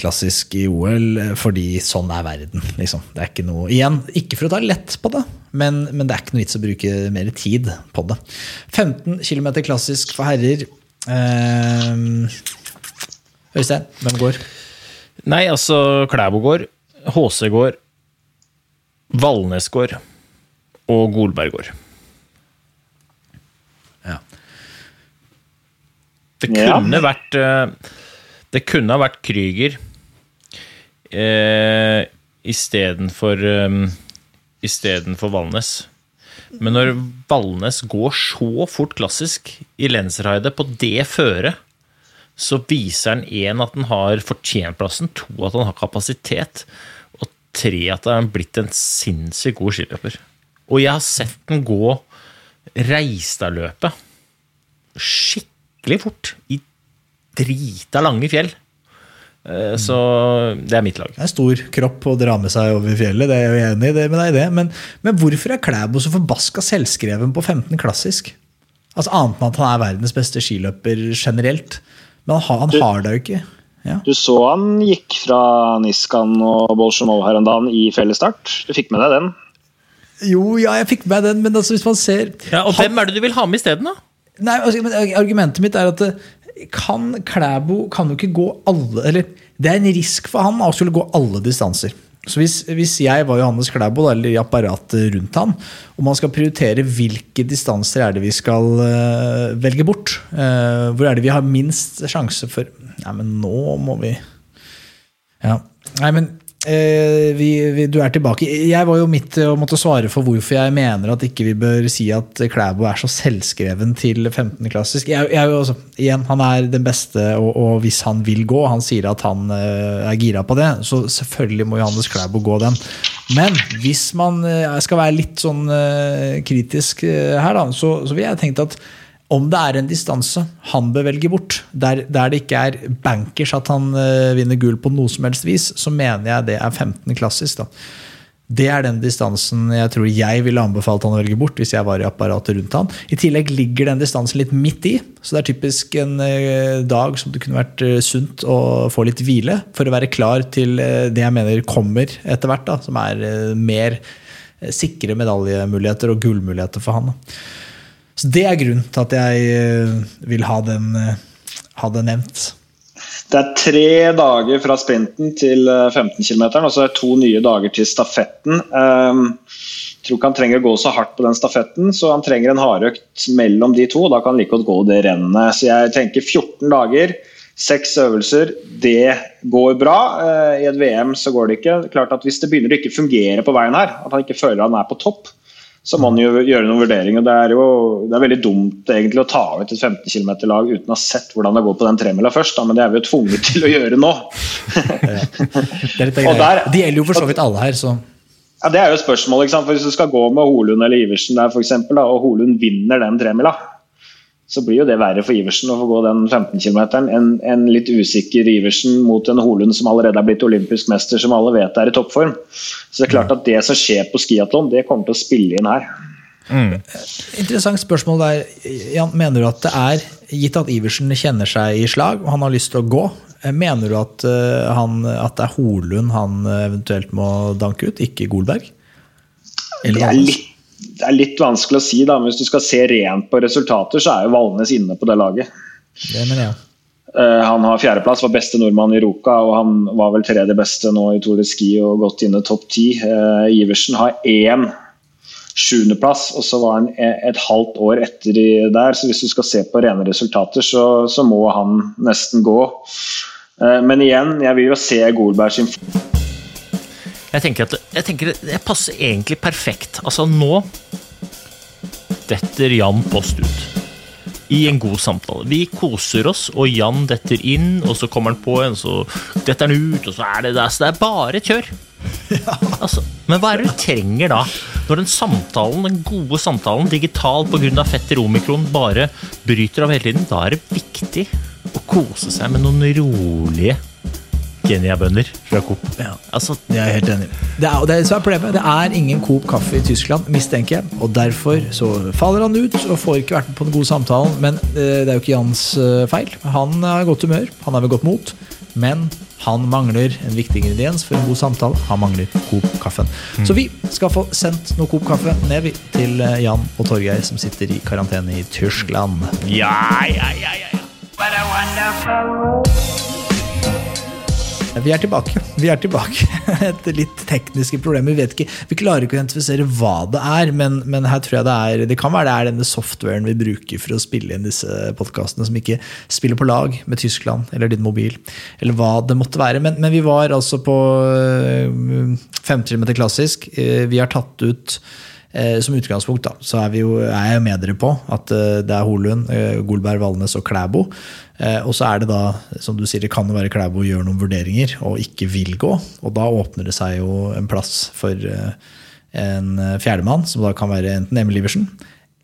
klassisk i OL eh, fordi sånn er verden. Liksom. Det er ikke noe, igjen, ikke for å ta lett på det, men, men det er ikke noe vits å bruke mer tid på det. 15 km klassisk for herrer. Eh, Øystein, hvem går? Nei, altså Klæbo går, HC går, Valnes går og Golberg går. Det Ja. kunne vært eh, Det kunne ha vært Krüger eh, istedenfor um, Istedenfor Valnes. Men når Valnes går så fort klassisk i Lenzerheide på det føret, så viser han én at han har fortjent plassen, to at han har kapasitet, og tre at han er blitt en sinnssykt god skiløper. Og jeg har sett den gå Reistadløpet skikkelig fort i drita lange fjell. Eh, Så det er mitt lag. Det er stor kropp å dra med seg over fjellet, det er jeg enig i det med deg det. Men, men hvorfor er Klæbo så forbaska selvskreven på 15 klassisk? Altså Annet enn at han er verdens beste skiløper generelt. Men han, har- han har det jo ikke. Ja. Du så han gikk fra Niskan og Bolsjunov her en dag i fellesstart. Du fikk med deg den? Jo, ja, jeg fikk med den, men altså, hvis man ser Ja, og hvem er det du vil ha med isteden, da? Nei, altså, men Argumentet mitt er at eh, kan Klæbo kan jo ikke gå alle Eller det er en risk for han å skulle gå alle distanser. Så hvis, hvis jeg var Johannes Klæbo, eller i apparatet rundt han, og man skal prioritere hvilke distanser er det vi skal uh, velge bort, uh, hvor er det vi har minst sjanse for Nei, men nå må vi Ja. Nei, men eh, vi, vi, du er tilbake. Jeg var jo midt og måtte svare for hvorfor jeg mener at ikke vi bør si at Klæbo er så selvskreven til 15. klassisk. Jeg, jeg, er også, igjen, Han er den beste, og, og hvis han vil gå, han sier at han eh, er gira på det, så selvfølgelig må Johannes Klæbo gå den. Men hvis man eh, skal være litt sånn eh, kritisk eh, her, da, så, så vil jeg tenke at om det er en distanse han bør velge bort, der, der det ikke er bankers at han uh, vinner gull på noe som helst vis, så mener jeg det er 15 klassisk. da. Det er den distansen jeg tror jeg ville anbefalt han å velge bort hvis jeg var i apparatet rundt han. I tillegg ligger den distansen litt midt i, så det er typisk en eh, dag som det kunne vært eh, sunt å få litt hvile for å være klar til det jeg mener kommer etter hvert, da, som er mer sikre medaljemuligheter og gullmuligheter for han. da. Så det er grunnen til at jeg eh, vil ha den, eh, ha den nevnt. Det er tre dager fra sprinten til eh, 15 km, og så er det to nye dager til stafetten. Jeg tror ikke han trenger å gå så hardt på den stafetten, så han trenger en hardøkt mellom de to. og Da kan han like godt gå det rennet. Så jeg tenker 14 dager, seks øvelser, det går bra. Eh, I et VM så går det ikke. Klart at Hvis det begynner å ikke fungere på veien her, at han ikke føler han er på topp, så må man jo gjøre noen vurderinger. Det er jo det er veldig dumt egentlig å ta ut et 15 km-lag uten å ha sett hvordan det går på den tremila først, da, men det er vi jo tvunget til å gjøre nå. Det er litt der- De gjelder jo for så vidt alle her, så Ja, Det er jo et spørsmål. For Hvis du skal gå med Holund eller Iversen der, for eksempel, da, og Holund vinner den tremila, så blir jo det verre for Iversen å få gå den 15 km. En, en litt usikker Iversen mot en Holund som allerede er blitt olympisk mester, som alle vet er i toppform. Så det er klart at det som skjer på skiatlon, det kommer til å spille inn her. Interessant spørsmål der. Jan, mener du at det er, gitt at Iversen kjenner seg i slag og han har lyst til å gå, eh, mener du at, eh, han, at det er Holund han eh, eventuelt må danke ut, ikke Golberg? Det er, litt, det er litt vanskelig å si, da, men hvis du skal se rent på resultater, så er jo Valnes inne på det laget. Det mener jeg. Eh, han har fjerdeplass, var beste nordmann i Ruka, og han var vel tredje beste nå i Tour de Ski og gått inn i topp ti. Eh, Iversen har én sjuendeplass, og så var han e- et halvt år etter der. Så hvis du skal se på rene resultater, så, så må han nesten gå. Eh, men igjen, jeg vil jo se Golberg sin Jeg tenker at jeg tenker det passer egentlig perfekt. Altså, nå detter Jan Post ut. I en god samtale. Vi koser oss, og Jan detter inn, og så kommer han på en, så detter han ut, og så er det der. Så det er bare kjør. Altså, men hva er det du trenger da? Når den samtalen, den gode samtalen, digital pga. fetter omikron, bare bryter av hele tiden, da er det viktig å kose seg med noen rolige Kenya-bønner fra Coop. Ja. Altså, Jeg er helt enig. Det er, det er, er problemet. Det er ingen Coop kaffe i Tyskland, mistenker jeg. Og derfor så faller han ut og får ikke vært med på den gode samtalen. Men eh, det er jo ikke Jans eh, feil. Han har godt humør, han er ved godt mot. Men han mangler en viktig ingrediens for en god samtale. Han mangler Coop-kaffen. Så vi skal få sendt noe Coop-kaffe ned til eh, Jan og Torgeir, som sitter i karantene i Tyskland. ja, ja, ja, ja. ja. What a wonderful world. Vi er tilbake. Vi er tilbake. etter litt tekniske problemer. Vi vet ikke, vi klarer ikke å identifisere hva det er, men, men her tror jeg det er Det kan være det er denne softwaren vi bruker for å spille inn disse podkastene, som ikke spiller på lag med Tyskland eller din mobil, eller hva det måtte være. Men, men vi var altså på øh, 5 km klassisk. Eh, Vi har tatt ut eh, som utgangspunkt da, så er, vi jo, er jeg med dere på at eh, det er Holund, eh, Golberg, Valnes og Klæbo. Eh, og så er det da, som du sier, det kan jo være Klæbo gjør noen vurderinger og ikke vil gå. Og da åpner det seg jo en plass for eh, en eh, fjerdemann, som da kan være enten Emil Iversen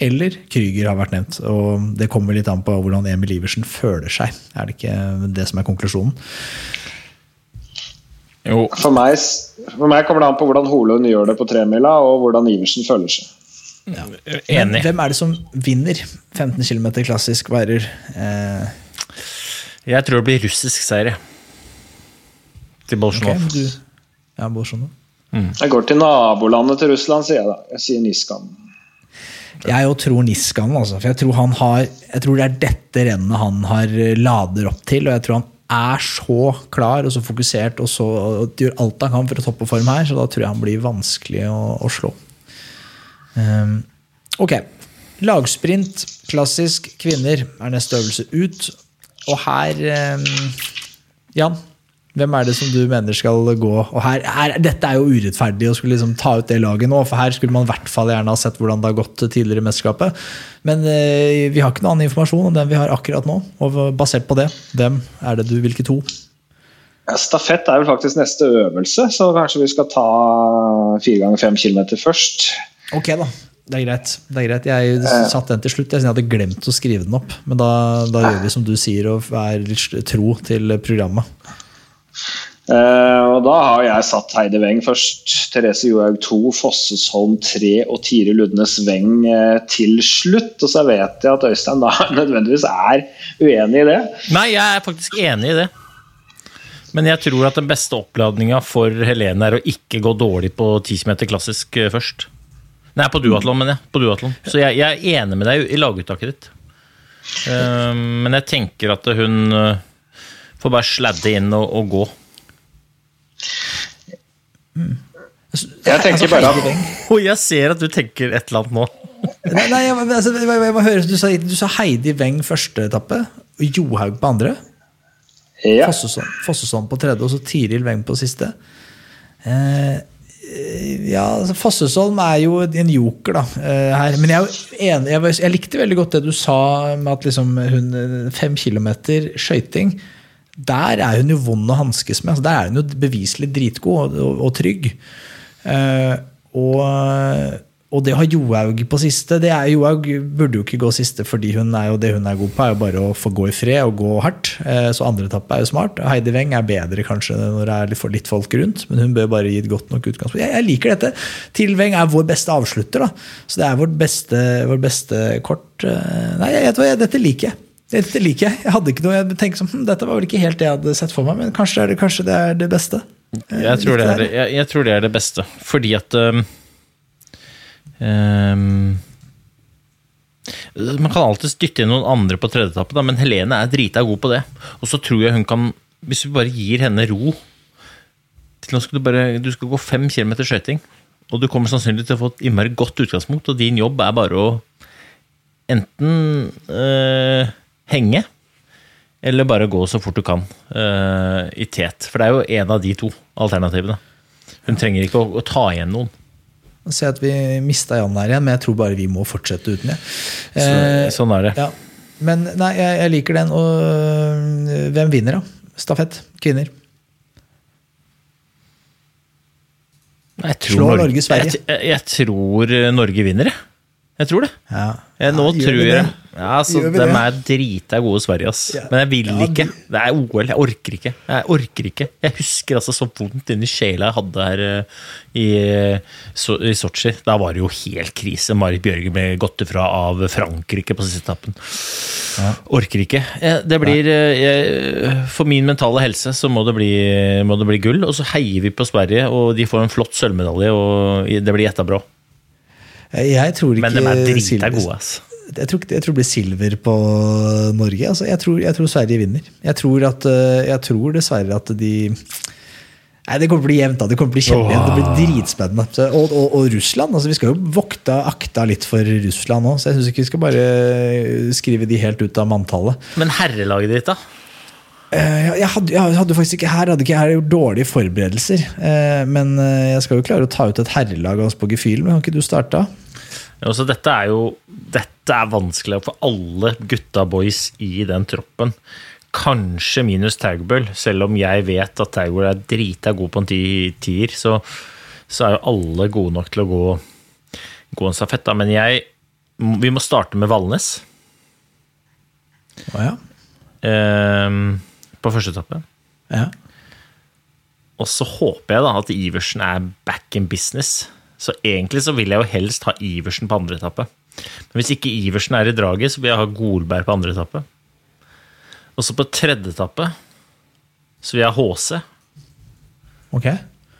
eller Krüger har vært nevnt. Og det kommer litt an på hvordan Emil Iversen føler seg. Er det ikke det som er konklusjonen? Jo, For meg, for meg kommer det an på hvordan Holund gjør det på tremila, og hvordan Iversen føler seg. Ja. enig. hvem er det som vinner 15 km klassisk værer? Eh, Jeg tror det blir russisk seier, jeg. Til Bolsjunov. du, ja, Bolsjunov. Jeg går til nabolandet til Russland, sier jeg da. Jeg sier Niskan. Jeg òg tror Niskan, altså. For jeg tror, han har, jeg tror det er dette rennet han har eh, lader opp til. Og jeg tror han er så klar og så fokusert og så og gjør alt han kan for å toppe form her, så da tror jeg han blir vanskelig å, å slå. Um, ok. Lagsprint, klassisk kvinner, er neste øvelse ut. Og her um, Jan, hvem er det som du mener skal gå? Og her, her, Dette er jo urettferdig å skulle liksom ta ut det laget nå, for her skulle man i hvert fall gjerne ha sett hvordan det har gått tidligere i mesterskapet. Men eh, vi har ikke noen annen informasjon enn den vi har akkurat nå. Og basert på det, hvem er det du, hvilke to? Ja, Stafett er vel faktisk neste øvelse, så kanskje vi skal ta fire ganger fem kilometer først. Ok, da. Det er greit. det er greit. Jeg satte den til slutt. Jeg hadde glemt å skrive den opp. Men da, da gjør vi som du sier, og er litt tro til programmet. Eh, og da har jeg satt Heidi Weng først, Therese Johaug 2, Fossesholm 3 og Tire Ludnes Weng uh, til slutt. Og så vet jeg at Øystein da nødvendigvis er uenig i det. Nei, jeg er faktisk enig i det. Men jeg tror at den beste oppladninga for Helene er å ikke gå dårlig på 10 km klassisk eh, først. Nei, på duatlon, mener jeg. På duatlon. Så jeg, jeg er enig med deg i laguttaket ditt. Uh, men jeg tenker at hun får bare sladde inn og, og gå. Jeg tenker bare at Og jeg ser at du tenker et eller annet nå. Nei, nei jeg, må- altså, jeg, jeg må høre, du sa, du sa Heidi Weng første etappe, og Johaug på andre. ja, Fossesson, på tredje, og så Tiril Weng på siste. Eh, ja, altså Fossesholm er jo en joker da, eh, her. Men jeg, enig, jeg, jeg likte veldig godt det du sa med at liksom hun, eh, fem kilometer skøyting Der er hun jo vond å hanskes med. Altså, der er hun jo beviselig dritgod og, og, og trygg. Uh, og, og det har ha Johaug på siste det er, Johaug burde jo ikke gå siste, fordi hun er jo det hun er god på, er jo bare å få gå i fred og gå hardt. Uh, så andre etappe er jo smart. Heidi Weng er bedre kanskje når det er litt, litt folk rundt, men hun bør bare gi et godt nok utgangspunkt. Jeg, jeg liker dette. Til Weng er vår beste avslutter, da. så det er vårt beste, vår beste kort. Uh, Nei, jeg, jeg, dette liker jeg. Dette liker jeg. Jeg hadde ikke noe, jeg tenkte som, hm, Dette var vel ikke helt det jeg hadde sett for meg, men kanskje det er det, kanskje det, er det beste. Eh, Jeg tror det, er, jeg, jeg tror det er det beste. Fordi at um, um, Man kan alltids dytte inn noen andre på tredje etappe, men Helene er drita god på det. Og så tror jeg hun kan Hvis vi bare gir henne ro til nå skal du, bare, du skal gå fem kilometer skøyting, og du kommer sannsynligvis til å få et innmari godt utgangspunkt, og din jobb er bare å enten øh, henge eller bare gå så fort du kan uh, i tet. For det er jo en av de to alternativene. Hun trenger ikke å, å ta igjen noen. Ser at vi mista Jan her igjen, men jeg tror bare vi må fortsette uten det. Så, Eh, sånn er det. ja. Men nei, jeg, jeg liker den. Og øh, hvem vinner, da? Stafett? Kvinner? Slår Norge, Norge Sverige. Jeg, jeg, jeg tror eh, Norge vinner, jeg. Jeg tror det. Ja. Eh, Nå Ja, tror jeg det? Ja, altså, De er drita gode i Sverige, ass. Ja. Men jeg vil Ja, ikke. Det er OL. Jeg orker ikke. Jeg orker ikke. Jeg husker altså så vondt inni sjela jeg hadde her uh, i, eh, so i Sotsji. Da var det jo helt krise. Marit Bjørgen ble gått ifra av Frankrike på siste etappen. Orker ikke. Det blir eh, jeg, For min mentale helse så må det, bli, må det bli gull. Og så heier vi på Sverige, og de får en flott sølvmedalje, og det blir etterbrå. Jeg tror ikke Men de er drita gode, ass. Jeg tror, jeg tror det blir silver på Norge. Altså, jeg, tror, jeg tror Sverige vinner. Jeg tror, at, eh, jeg tror dessverre at de Nei, Det kommer til å bli jevnt. da, Det kommer til å bli kjempejevnt. Det blir dritspennende. Så, og, og, og Russland. altså Vi skal jo vokte akta litt for Russland òg, så jeg syns ikke vi skal bare skrive de helt ut av manntallet. Men herrelaget ditt, da? Eh, Jeg, hadde, jeg hadde faktisk ikke her hadde ikke her gjort dårlige forberedelser. eh, Men jeg skal jo klare å ta ut et herrelag av oss på gefühl. Har ikke du starta? Altså, dette er jo Dette er vanskelig for alle gutta boys i den troppen. Kanskje minus Tagbøll, selv om jeg vet at Tagbøll er drita god på en ti- tier, så, så er jo alle gode nok til å gå, gå en stafett. Da. Men jeg Vi må starte med Valnes Å ja. eh, på første etappe. ja. Og så håper jeg da at Iversen er back in business. Så egentlig så vil jeg jo helst ha Iversen på andre etappe. Men hvis ikke Iversen er i draget, så vil jeg ha Golberg på andre etappe. Og så på tredje etappe så vil jeg ha HC. Ok.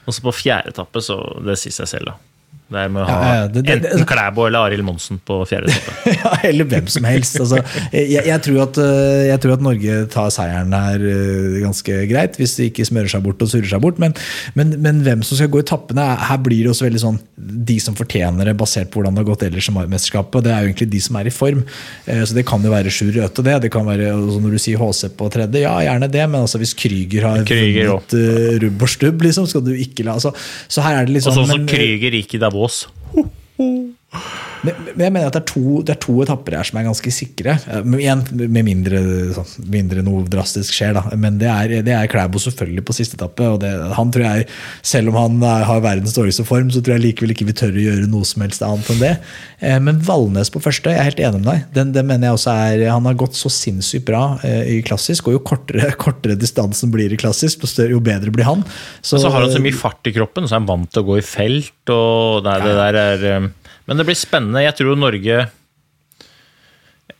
Og så på fjerde etappe, så det sier seg selv, da. Der er med å ha ja, det- det- enten Klæbo eller Arild Monsen på fjerde toppe. Ja, eller hvem som helst. Altså, jeg, jeg, tror at, eh, jeg tror at Norge tar seieren her eh, ganske greit, hvis de ikke smører seg bort og surrer seg bort. Men, men, men hvem som skal gå i tappene, her blir det også veldig sånn de som fortjener det, basert på hvordan det har gått ellers i mesterskapet. og Det er jo egentlig de som er i form. Eh, Så det kan jo være Sjur Røthe, det. Det kan være, altså når du sier HC på tredje, ja, gjerne det. Men altså, hvis Krüger har Kryger, vunnet uh, rubb og stubb, liksom, skal du ikke la altså, Så her er det liksom Og sånn som Krüger gikk i Davos. Ås. Ho, ho men, men jeg mener at det er, to, det er to etapper her som er ganske sikre. Eh, men Igjen, med mindre, sånn, mindre noe drastisk skjer. da. Men det er, det er Klæbo selvfølgelig på siste etappe. og det, han tror jeg, Selv om han er, har verdens dårligste form, så tror jeg likevel ikke vi tør å gjøre noe som helst annet enn det. Eh, Men Valnes på første, jeg er helt enig med deg. Den, den mener jeg også er, Han har gått så sinnssykt bra eh, i klassisk, og jo kortere, kortere distansen blir i klassisk, jo, bedre blir han. Så, Så har han så mye fart i kroppen, så er han vant til å gå i felt. Og det, det der er, eh, men det blir spennende. Jeg tror Norge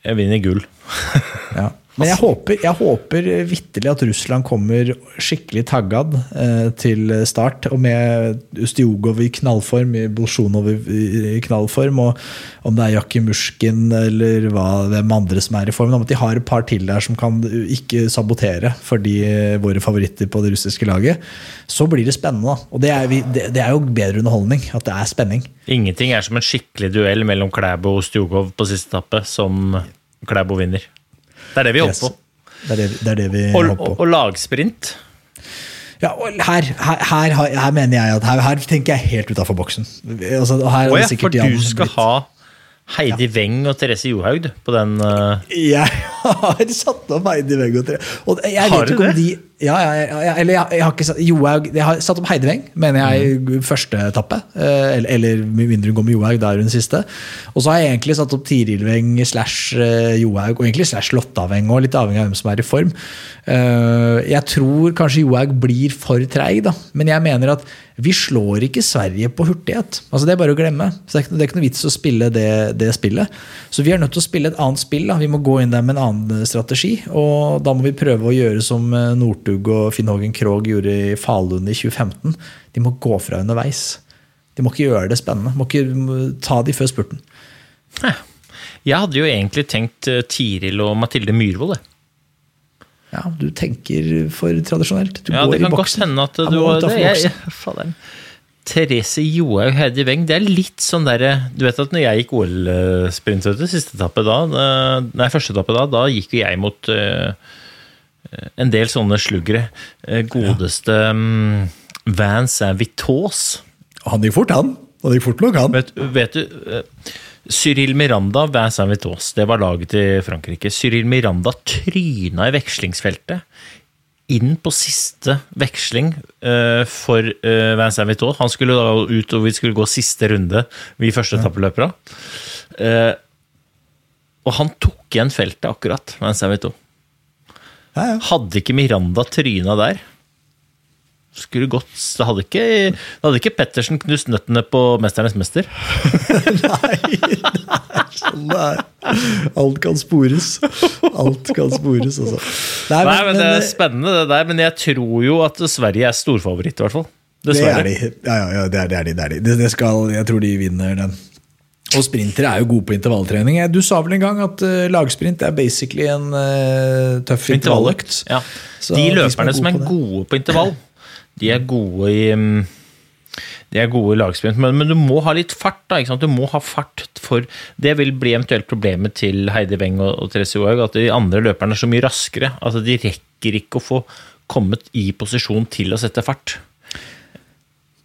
vinner gull. Ja. Men jeg håper, jeg håper vitterlig at Russland kommer skikkelig taggad eh, til start. Og med Ustjugov i knallform, Bolsjunov i, knallform, og om det er Jakimushkin eller hva, hvem andre som er i form. Om at de har et par til der som kan ikke sabotere for de, våre favoritter på det russiske laget. Så blir det spennende. da. Og det er, vi, det, det er jo bedre underholdning. At det er spenning. Ingenting er som en skikkelig duell mellom Klæbo og Stjugov på siste etappe, som Klæbo vinner. Det er det vi håper på. Det er det, det, er det vi Og, på. og, og lagsprint. Ja, og her, her, her, her mener jeg at her, tenker jeg helt utafor boksen. Altså, og her er det ja, for du skal blitt- ha Heidi Weng og Therese Johaug på den uh... Jeg har satt opp Heidi Weng og Therese Og Har vet du det? de ja, ja, ja, ja, eller jeg, jeg har ikke satt Johaug Jeg har satt opp Heideveng, mener jeg, Mm. første etappe. Eh, Eller, eller med mindre hun går med Johaug, da er hun siste. Og så har jeg egentlig satt opp Tirilveng slash eh, Johaug, og egentlig slash Lottaveng òg, litt avhengig av hvem som er i form. Eh, Jeg tror kanskje Johaug blir for treig, da. Men jeg mener at vi slår ikke Sverige på hurtighet. Altså Det er bare å glemme. Så Det er ikke, noe vits å spille det, det spillet. Så vi er nødt til å spille et annet spill. Da. Vi må gå inn der med en annen strategi. Og da må vi prøve å gjøre som eh, Northug og Finn Hågen Krogh gjorde i Falun i 2015. De må gå fra underveis. De må ikke gjøre det spennende. De Må ikke ta de før spurten. Jeg hadde jo egentlig tenkt eh, Tiril og Mathilde Myhrvold. jeg. Ja, Du tenker for tradisjonelt. Du Ja, går det kan godt hende at du var det. boksen. Therese Johaug Heidi Weng, det er litt sånn derre Du vet at når jeg gikk OL-sprint, vet siste etappe da, eh, nei, første etappe da, da gikk jo jeg mot eh, en del sånne sluggere. Eh, godeste um, Vance Vitos. Han gikk fort, han. Han gikk fort nok, han. Vet, vet du eh, Cyril Miranda, Vincent Vitos, det var laget til Frankrike. Cyril Miranda tryna i vekslingsfeltet. Inn på siste veksling uh, for uh, Vincent Vitos. Han skulle da ut, og vi skulle gå siste runde, vi første etappeløpere. Uh, og han tok igjen feltet akkurat jeg vet Ja, ja. Hadde ikke Miranda tryna der, skulle gått Da hadde ikke, da hadde ikke Pettersen knust nøttene på Mesternes mester. Nei, er sånn det er. Alt kan spores. Alt kan spores, altså. Nei, Nei, men Det er spennende, det der. Men jeg tror jo at Sverige er storfavoritt, i hvert fall. det er de. Ja, ja, ja, det er, det er de. Det er de. Det, det skal, jeg tror de vinner den. Og sprintere er jo gode på intervalltrening. Du sa vel en gang at uh, lagsprint er basically en uh, tøff intervalløkt. Ja. Så De de som er løperne som er gode på gode på intervall, de er gode i um, de er gode i lagsprint, men, men du må ha litt fart. da, ikke sant? Du må ha fart for Det vil bli eventuelt problemet til Heidi Weng og, og Therese Johaug, at de andre løperne er så mye raskere. Altså, De rekker ikke å få kommet i posisjon til å sette fart.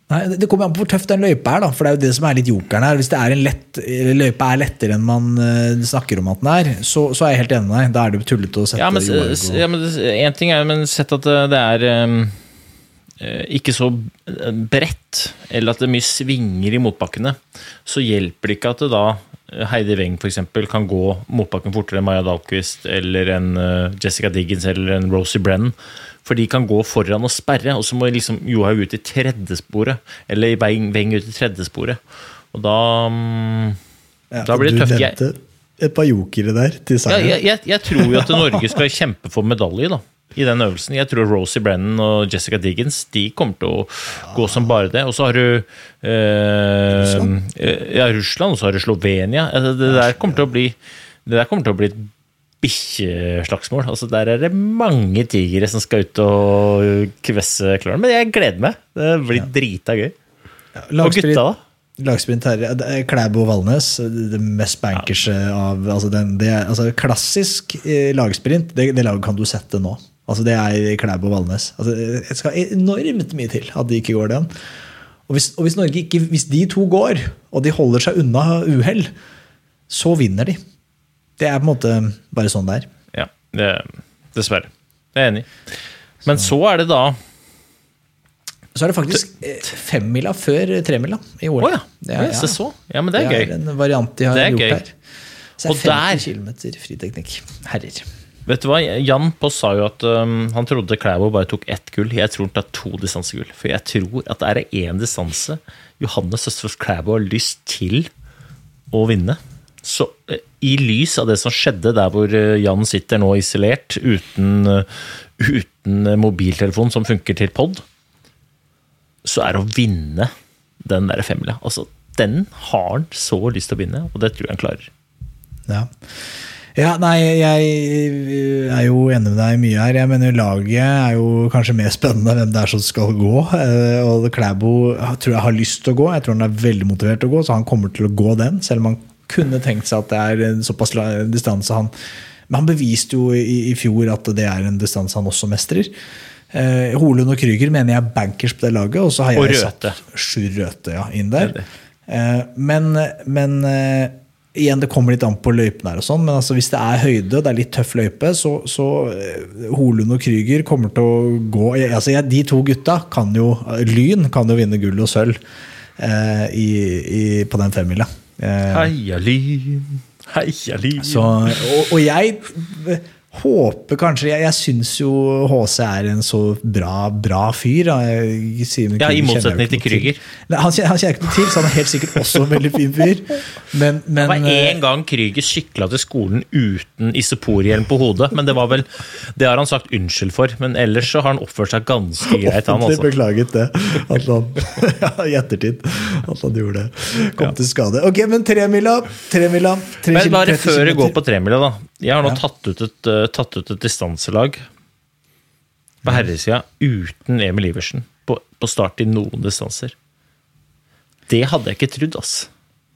Nei, det- kommer an på hvor tøff den løypa er, da, for det er jo det som er litt jokeren her. Hvis det er en lett, løypa er lettere enn man uh, snakker om at den er, så, så er jeg helt enig med deg. Da er det tullete å sette Ja, men, ja, men en ting er men sett at det, det er um, eh, ikke så bredt, eller at det er mye svinger i motbakkene, så hjelper det ikke at det da eh, Heidi Weng for eksempel, kan gå motbakken fortere enn Maja Dahlqvist eller en eh, Jessica Diggins eller en Rosie Brennan. For de kan gå foran og sperre, og så må liksom Johaug ut i tredjesporet. Eller Weng ut i tredjesporet. Og da mm, Ja, Da blir det tøft. Du nevnte et par jokere der til ja, seier. jeg, jeg, jeg tror jo at Norge skal kjempe for medalje da, i den øvelsen. Jeg tror Rosie Brennan og Jessica Diggins de kommer til å gå som bare det. Og så har du eh, Russland? eh, Ja, Russland, og så har du Slovenia. Det, Det der kommer til å bli det der kommer til å bli et bikkjeslagsmål. Altså, der er det mange tigre som skal ut og kvesse klørne. Men jeg gleder meg. Det blir drita gøy. Og gutta, da? Lagsprint her, er Klæbo Valnes, det mest bankerse av altså den, det altså Klassisk eh, lagsprint, det, det laget kan du sette nå. Altså Det er Klæbo Valnes. Altså, det skal enormt mye til at de ikke går den. Og hvis, og hvis, Norge ikke, hvis de to går, og de holder seg unna uhell, så vinner de. Det er på en måte bare sånn det er. Ja, det, dessverre. Det er jeg enig. Men så er det da Så er det faktisk eh, femmila før tremila i år. Oh, ja. Det er, Ja, så. Ja, men det er gøy. en variant de har er gjort gøy. her. Så det er der- 50 km friteknikk. Herrer. Vet du hva, Jan Poss sa jo at um, han trodde Klæbo bare tok ett gull. Jeg tror han tar to distansegull. For jeg tror at det er én distanse Johannes Østfold Klæbo har lyst til å vinne. Så eh, i lys av det som skjedde der hvor eh, Jan sitter nå isolert, uten, eh, uten mobiltelefon som funker til pod, så er å vinne den der femmila. Altså, den har han så lyst til å vinne, og det tror jeg han klarer. Ja. ja, nei, jeg er jo enig med deg mye her. Jeg mener Laget er jo kanskje mer spennende hvem det er som skal gå. Og Klæbo tror jeg har lyst til å gå. Jeg tror han er veldig motivert til å gå, så han kommer til å gå den. Selv om han kunne tenkt seg at det er en såpass distanse han Men han beviste jo i, i fjor at det er en distanse han også mestrer. Eh, Holund og Krüger mener jeg er bankers på det laget, og så har Og jeg satt Sjur Røthe ja, inn der. Det er det. Eh, men men eh, igjen, det kommer litt an på løypene her og sånn, men altså, hvis det er høyde, det er litt tøff løype, så, så eh, Holund og Krüger kommer til å gå altså, jeg, De to gutta kan jo Lyn kan jo vinne gull og sølv eh, i, i, på den femmila. Eh, Heia Lyn, heia Lyn. og, og jeg håper kanskje Jeg, jeg syns jo HC er en så bra, bra fyr. Jeg, sier- Ja, i Krüger motsetning til Krüger. Nei, Han han kjenner ikke noe til, så han er helt sikkert også en veldig fin fyr. Men, men Det var eh, en gang Krüger sykla til skolen uten isoporhjelm på hodet, men det var vel Det har han sagt unnskyld for, men ellers så har han oppført seg ganske greit, han altså. beklaget det. At han, ja, I ettertid. At han gjorde det. Kom til skade. Ok, men tremila. Tremila. Tre Men bare før du går på tremila, da. Jeg har nå Ja. tatt, ut et, eh, tatt ut et distanselag på herresida uten Emil Iversen på, på start i noen distanser. Det hadde jeg ikke trodd, ass.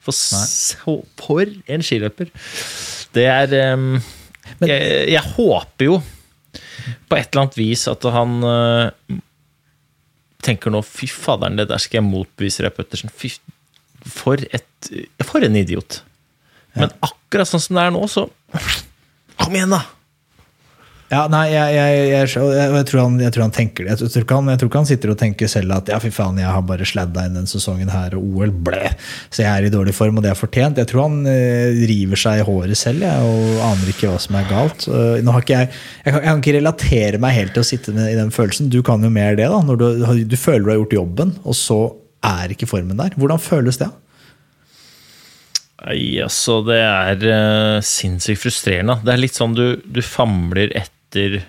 For så for en skiløper. Det er ehm, jeg, jeg håper jo på et eller annet vis at han uh, tenker nå Fy faderen, det der skal jeg motbevise deg, Pettersen. Fy, for, et, for en idiot. Men akkurat sånn som det er nå, så Kom igjen, da! Ja, nei, jeg, jeg, jeg, jeg, tror han, tror han tenker det. Tror, han, jeg tror ikke han sitter og tenker selv at ja, fy faen, jeg har bare sladda inn den sesongen her, og OL, blæ, så jeg er i dårlig form, og det er fortjent. Jeg tror han eh, river seg i håret selv, jeg, og aner ikke hva som er galt. Uh, ikke jeg, kan, kan ikke relatere meg helt til å sitte med, i den følelsen. Du kan jo mer det, da. Når du, du føler du har gjort jobben, og så er ikke formen der. Hvordan føles det? Altså, det er uh, sinnssykt frustrerende. Det er litt sånn du, du famler etter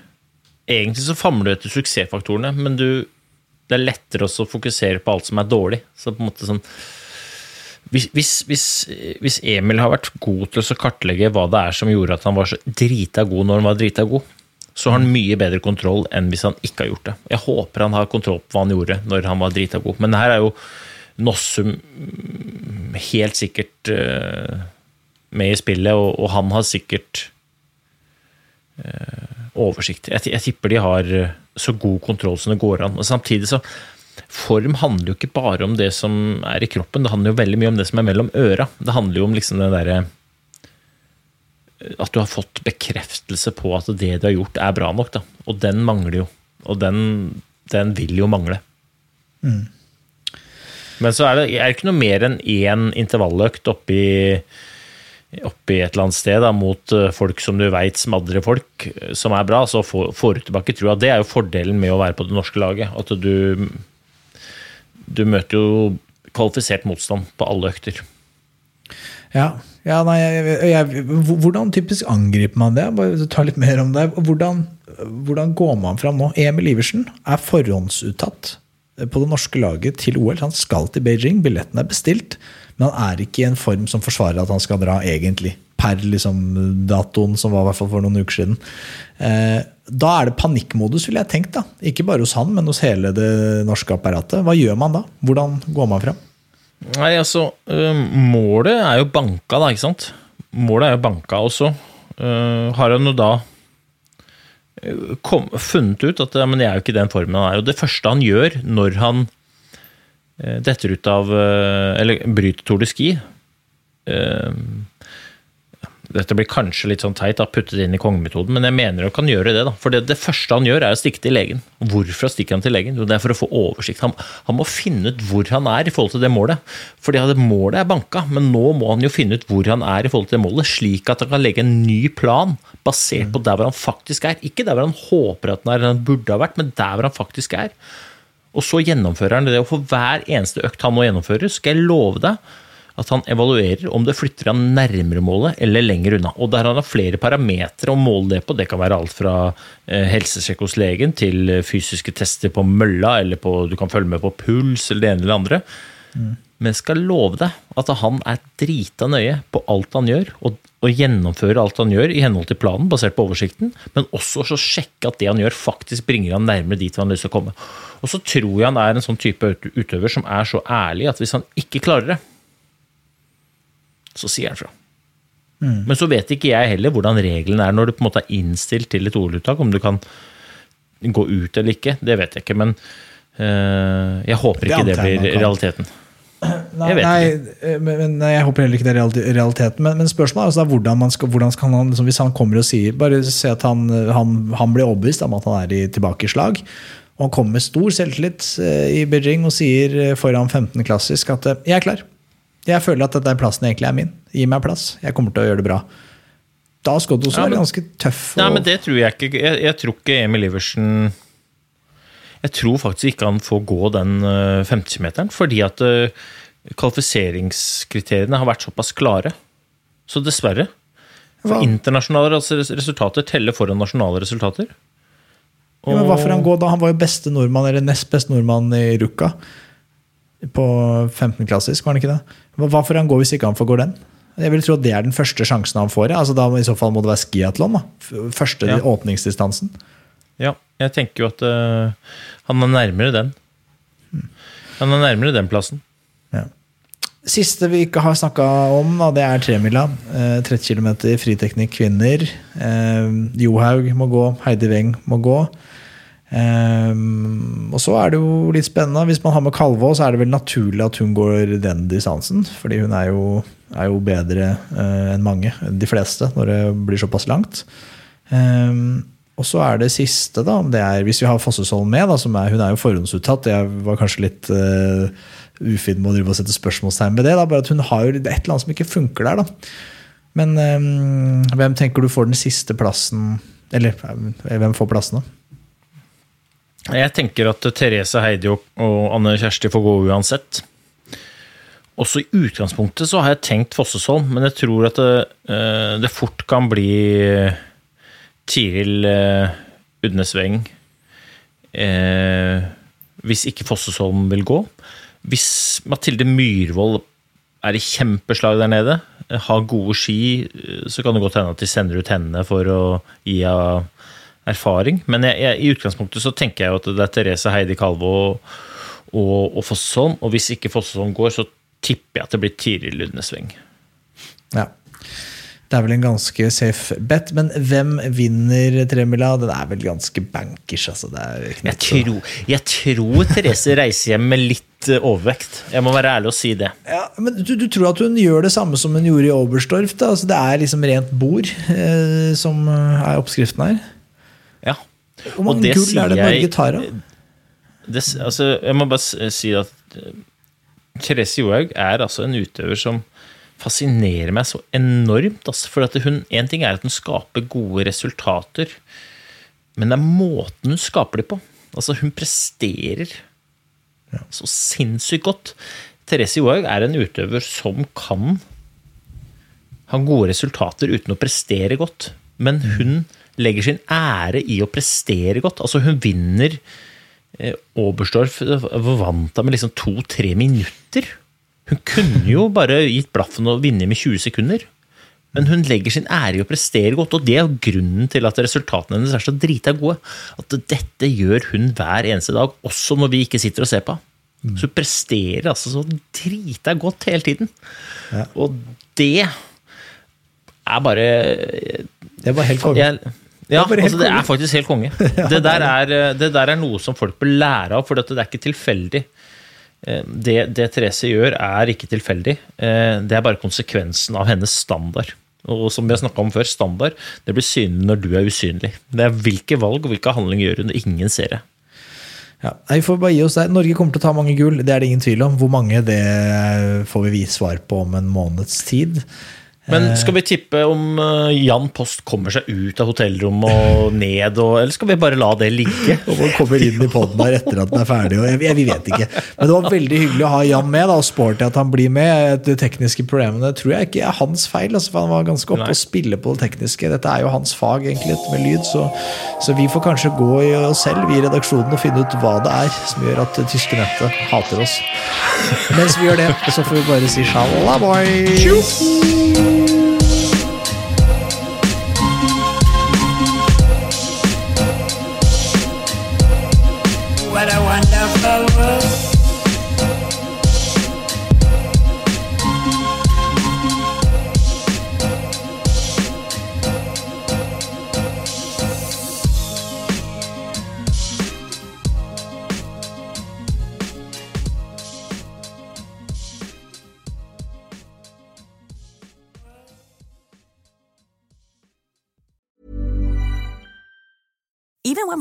Egentlig så famler du etter suksessfaktorene, men du, det er lettere å fokusere på alt som er dårlig. Så på en måte sånn hvis, hvis, hvis, Emil har vært god til å kartlegge hva det er som gjorde at han var så drita god når han var drita god, så har han mye bedre kontroll enn hvis han ikke har gjort det. Jeg håper han har kontroll på hva han gjorde når han var drita god, men her er jo Nossum helt sikkert uh, med i spillet, og, og, han har sikkert uh, oversikt. Jeg, jeg, tipper de har eh, så god kontroll som det går an. Og samtidig så Form handler jo ikke bare om det som er i kroppen, det handler jo veldig mye om det som er mellom øra. Det handler jo om liksom det derre At du har fått bekreftelse på at det du har gjort, er bra nok. Da. Og den mangler jo. Og den, den vil jo mangle. Mm. Men så er det, er det ikke noe mer enn én intervalløkt oppi oppi et eller annet sted da, mot eh, folk som du veit smadrer folk, eh, som er bra, så får, du tilbake trua. Det er jo fordelen med å være på det norske laget. At du Du møter jo kvalifisert motstand på alle økter. Ja, ja nei, jeg, jeg, Hvordan typisk angriper man det? Bare ta litt mer om det. Hvordan, hvordan går man fram nå? Emil Iversen er forhåndsuttatt på det norske laget til OL. Han skal til Beijing, billetten er bestilt. Men han er ikke i en form som forsvarer at han skal dra, egentlig. Per liksom, datoen, som var i hvert fall for noen uker siden. Eh, da er det panikkmodus, ville jeg tenkt. da. Ikke bare hos han, men hos hele det norske apparatet. Hva gjør man da? Hvordan går man fram? Nei, altså, Målet er jo banka, da, ikke sant? Målet er jo banka også. Har han jo da kom, funnet ut at ja, men jeg er jo ikke den formen han er. Og det første han gjør når han Eh, detter ut av eh, Eller bryter Tour de Ski. Dette blir kanskje litt sånn teit, da, puttet inn i kongemetoden, men jeg mener han kan gjøre det. da, For det, det, første han gjør, er å stikke til legen. Hvorfor stikker han til legen? Jo, det er for å få oversikt. Han, han, må finne ut hvor han er i forhold til det målet. Fordi det målet er banka, men nå må han jo finne ut hvor han er i forhold til det målet, slik at han kan legge en ny plan basert på der hvor han faktisk er. Ikke der hvor han håper at han er, han burde ha vært, men der hvor han faktisk er. Og så gjennomfører han det. Og for hver eneste økt han nå gjennomfører, skal jeg love deg at han evaluerer om det flytter han nærmere målet eller lenger unna. Og der han har flere parametere å måle det på. Det kan være alt fra eh, helsesjekk hos legen til fysiske tester på mølla, eller på, du kan følge med på puls eller det ene eller det andre. Mm. Men skal love deg at han er drita nøye på alt han gjør, og, og gjennomfører alt han gjør i henhold til planen, basert på oversikten, men også så sjekke at det han gjør, faktisk bringer han nærmere dit han har lyst til å komme. Og så tror jeg han er en sånn type utøver som er så ærlig at hvis han ikke klarer det, så sier han fra. Mm. Men så vet ikke jeg heller hvordan reglene er når du på en måte er innstilt til et OL-uttak. Om du kan gå ut eller ikke, det vet jeg ikke. Men øh, jeg håper ikke det, det blir realiteten. Nei, jeg, nei, eh, men, nei, jeg håper heller ikke det er realiteten. Men, men spørsmålet er altså hvordan, man skal, hvordan skal han, liksom, hvis han kommer og sier Bare se at han, han, han blir overbevist om at han er i tilbakeslag. Og han kommer med stor selvtillit eh, i Beijing og sier foran 15 klassisk at jeg er klar. Jeg føler at den plassen egentlig er min. Gi meg plass. Jeg kommer til å gjøre det bra. Da skal du også ja, være ganske tøff. Og... Nei, men det tror jeg ikke. Jeg, jeg, tror ikke Emil Iversen Jeg tror faktisk ikke han får gå den 50-meteren, fordi at uh, kvalifiseringskriteriene har vært såpass klare. Så dessverre. For internasjonale resultater teller foran nasjonale resultater. Ja, men Hva får han gå da? Han var jo beste nordmann, eller nest beste nordmann i Ruka. På 15 klassisk, var han ikke det? Hva får han gå hvis ikke han får gå den? Jeg vil tro at det er den første sjansen han får. Altså da I så fall må det være skiatlon. Første ja. åpningsdistansen. Ja, jeg tenker jo at uh, han er nærmere den. Han er nærmere den plassen. Ja. Siste vi ikke har snakka om, da, det er tremila. Eh, 30 km friteknikk kvinner. Eh, Johaug må gå, Heidi Weng må gå. Um, og så er det jo litt spennende. Hvis man har med Kalvå, så er det vel naturlig at hun går den distansen. Fordi hun er jo, er jo bedre uh, enn mange, de fleste, når det blir såpass langt. Um, Og så er det siste, da, det er, hvis vi har Fossesholm med, da, er, hun er jo forhåndsuttatt. Jeg var kanskje litt uh, ufin med å drive og sette spørsmålstegn ved det. Da, bare at hun har jo et eller annet som ikke funker der. da. Men um, hvem tenker du får den siste plassen? Eller hvem får plassene? Jeg tenker at Therese Heidi og Anne Kjersti får gå uansett. Også i utgangspunktet så har jeg tenkt Fossesholm, men jeg tror at det, eh, det fort kan bli Tiril eh, Udnesveng eh, hvis ikke Fossesholm vil gå. Hvis Mathilde Myhrvold er i kjempeslag der nede, har gode ski, så kan det godt hende at de sender ut henne for å gi henne erfaring. Men jeg, jeg, i utgangspunktet så tenker jeg jo at det er Therese Heidi Kalve og, og, og Fossholm. Og hvis ikke Fossholm går, så tipper jeg at det blir Tiril Ludnesveng. Ja. Det er vel en ganske safe bet, men hvem vinner tremila? Den er vel ganske bankers. Altså. jeg, tror, jeg tror Therese reiser hjem med litt eh, overvekt. Jeg må være ærlig og si det. Ja, men du, du, tror at hun gjør det samme som hun gjorde i Oberstdorf? Altså, det er liksom rent bord eh, som er oppskriften her? Hvor mange gull er det Norge tar? Det, altså, jeg må bare si at eh, Therese Johaug er altså en utøver som fascinerer meg så enormt. Altså, for at hun, En ting er at hun skaper gode resultater, men det er måten hun skaper dem på. Altså, hun presterer så sinnssykt godt. Therese Johaug er en utøver som kan ha gode resultater uten å prestere godt. Men hun legger sin ære i å prestere godt. Altså, hun vinner eh, Oberstdorf vant hun med liksom to-tre minutter. Hun kunne jo bare gitt blaffen og vinne med 20 sekunder. Men hun legger sin ære i å prestere godt, og det er grunnen til at resultatene hennes er så drita gode. At dette gjør hun hver eneste dag, også når vi ikke sitter og ser på. Så hun presterer altså så drita godt hele tiden. Ja. Og det er bare Det var helt konge. Ja, det er, altså, det er faktisk helt konge. Det der er, det der er noe som folk bør lære av, for det er ikke tilfeldig. Eh, det, det, Therese gjør, er ikke tilfeldig. Eh, det er bare konsekvensen av hennes standard. Og som vi har om før, standard det blir synlig når du er usynlig. Det er hvilke valg og hvilke handlinger gjør hun når ingen ser det. Ja, vi får bare gi oss der. Norge kommer til å ta mange gull, det er det ingen tvil om. Hvor mange, det får vi vise svar på om en måneds tid. Men eh. skal vi tippe om eh, Jan Post kommer seg ut av hotellrommet og ned, og, eller skal vi bare la det ligge? Om han kommer inn i poden her etter at den er ferdig. og jeg, Vi vet ikke. Men det var veldig hyggelig å ha Jan med, da, og sporty at han blir med. De tekniske problemene tror jeg ikke er hans feil, altså, for han var ganske oppe og spille på det tekniske. Dette er jo hans fag, egentlig, med lyd, så, så, vi får kanskje gå i oss selv, vi i redaksjonen, og finne ut hva det er som gjør at det tyske nettet hater oss. Mens vi gjør det, så får vi bare si shalala, Thank Even